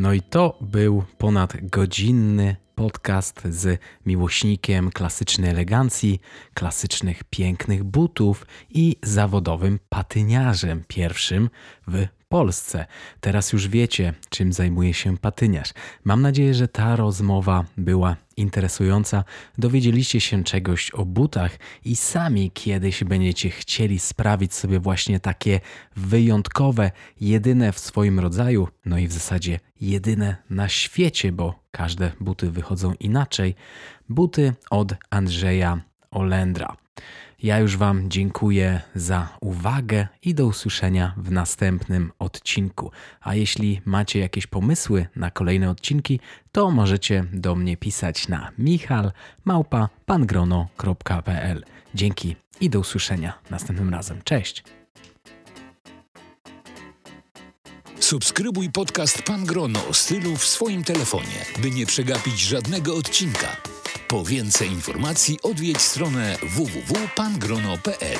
[SPEAKER 1] No i to był ponad godzinny podcast z miłośnikiem klasycznej elegancji, klasycznych pięknych butów i zawodowym patyniarzem pierwszym w Polsce. Teraz już wiecie, czym zajmuje się patyniarz. Mam nadzieję, że ta rozmowa była interesująca. Dowiedzieliście się czegoś o butach i sami kiedyś będziecie chcieli sprawić sobie właśnie takie wyjątkowe, jedyne w swoim rodzaju, no i w zasadzie jedyne na świecie, bo każde buty wychodzą inaczej. Buty od Andrzeja Olendra. Ja już Wam dziękuję za uwagę i do usłyszenia w następnym odcinku. A jeśli macie jakieś pomysły na kolejne odcinki, to możecie do mnie pisać na michal.pangrono.pl. Dzięki i do usłyszenia następnym razem. Cześć!
[SPEAKER 2] Subskrybuj podcast Pan Grono stylu w swoim telefonie, by nie przegapić żadnego odcinka. Po więcej informacji odwiedź stronę www.pangrono.pl.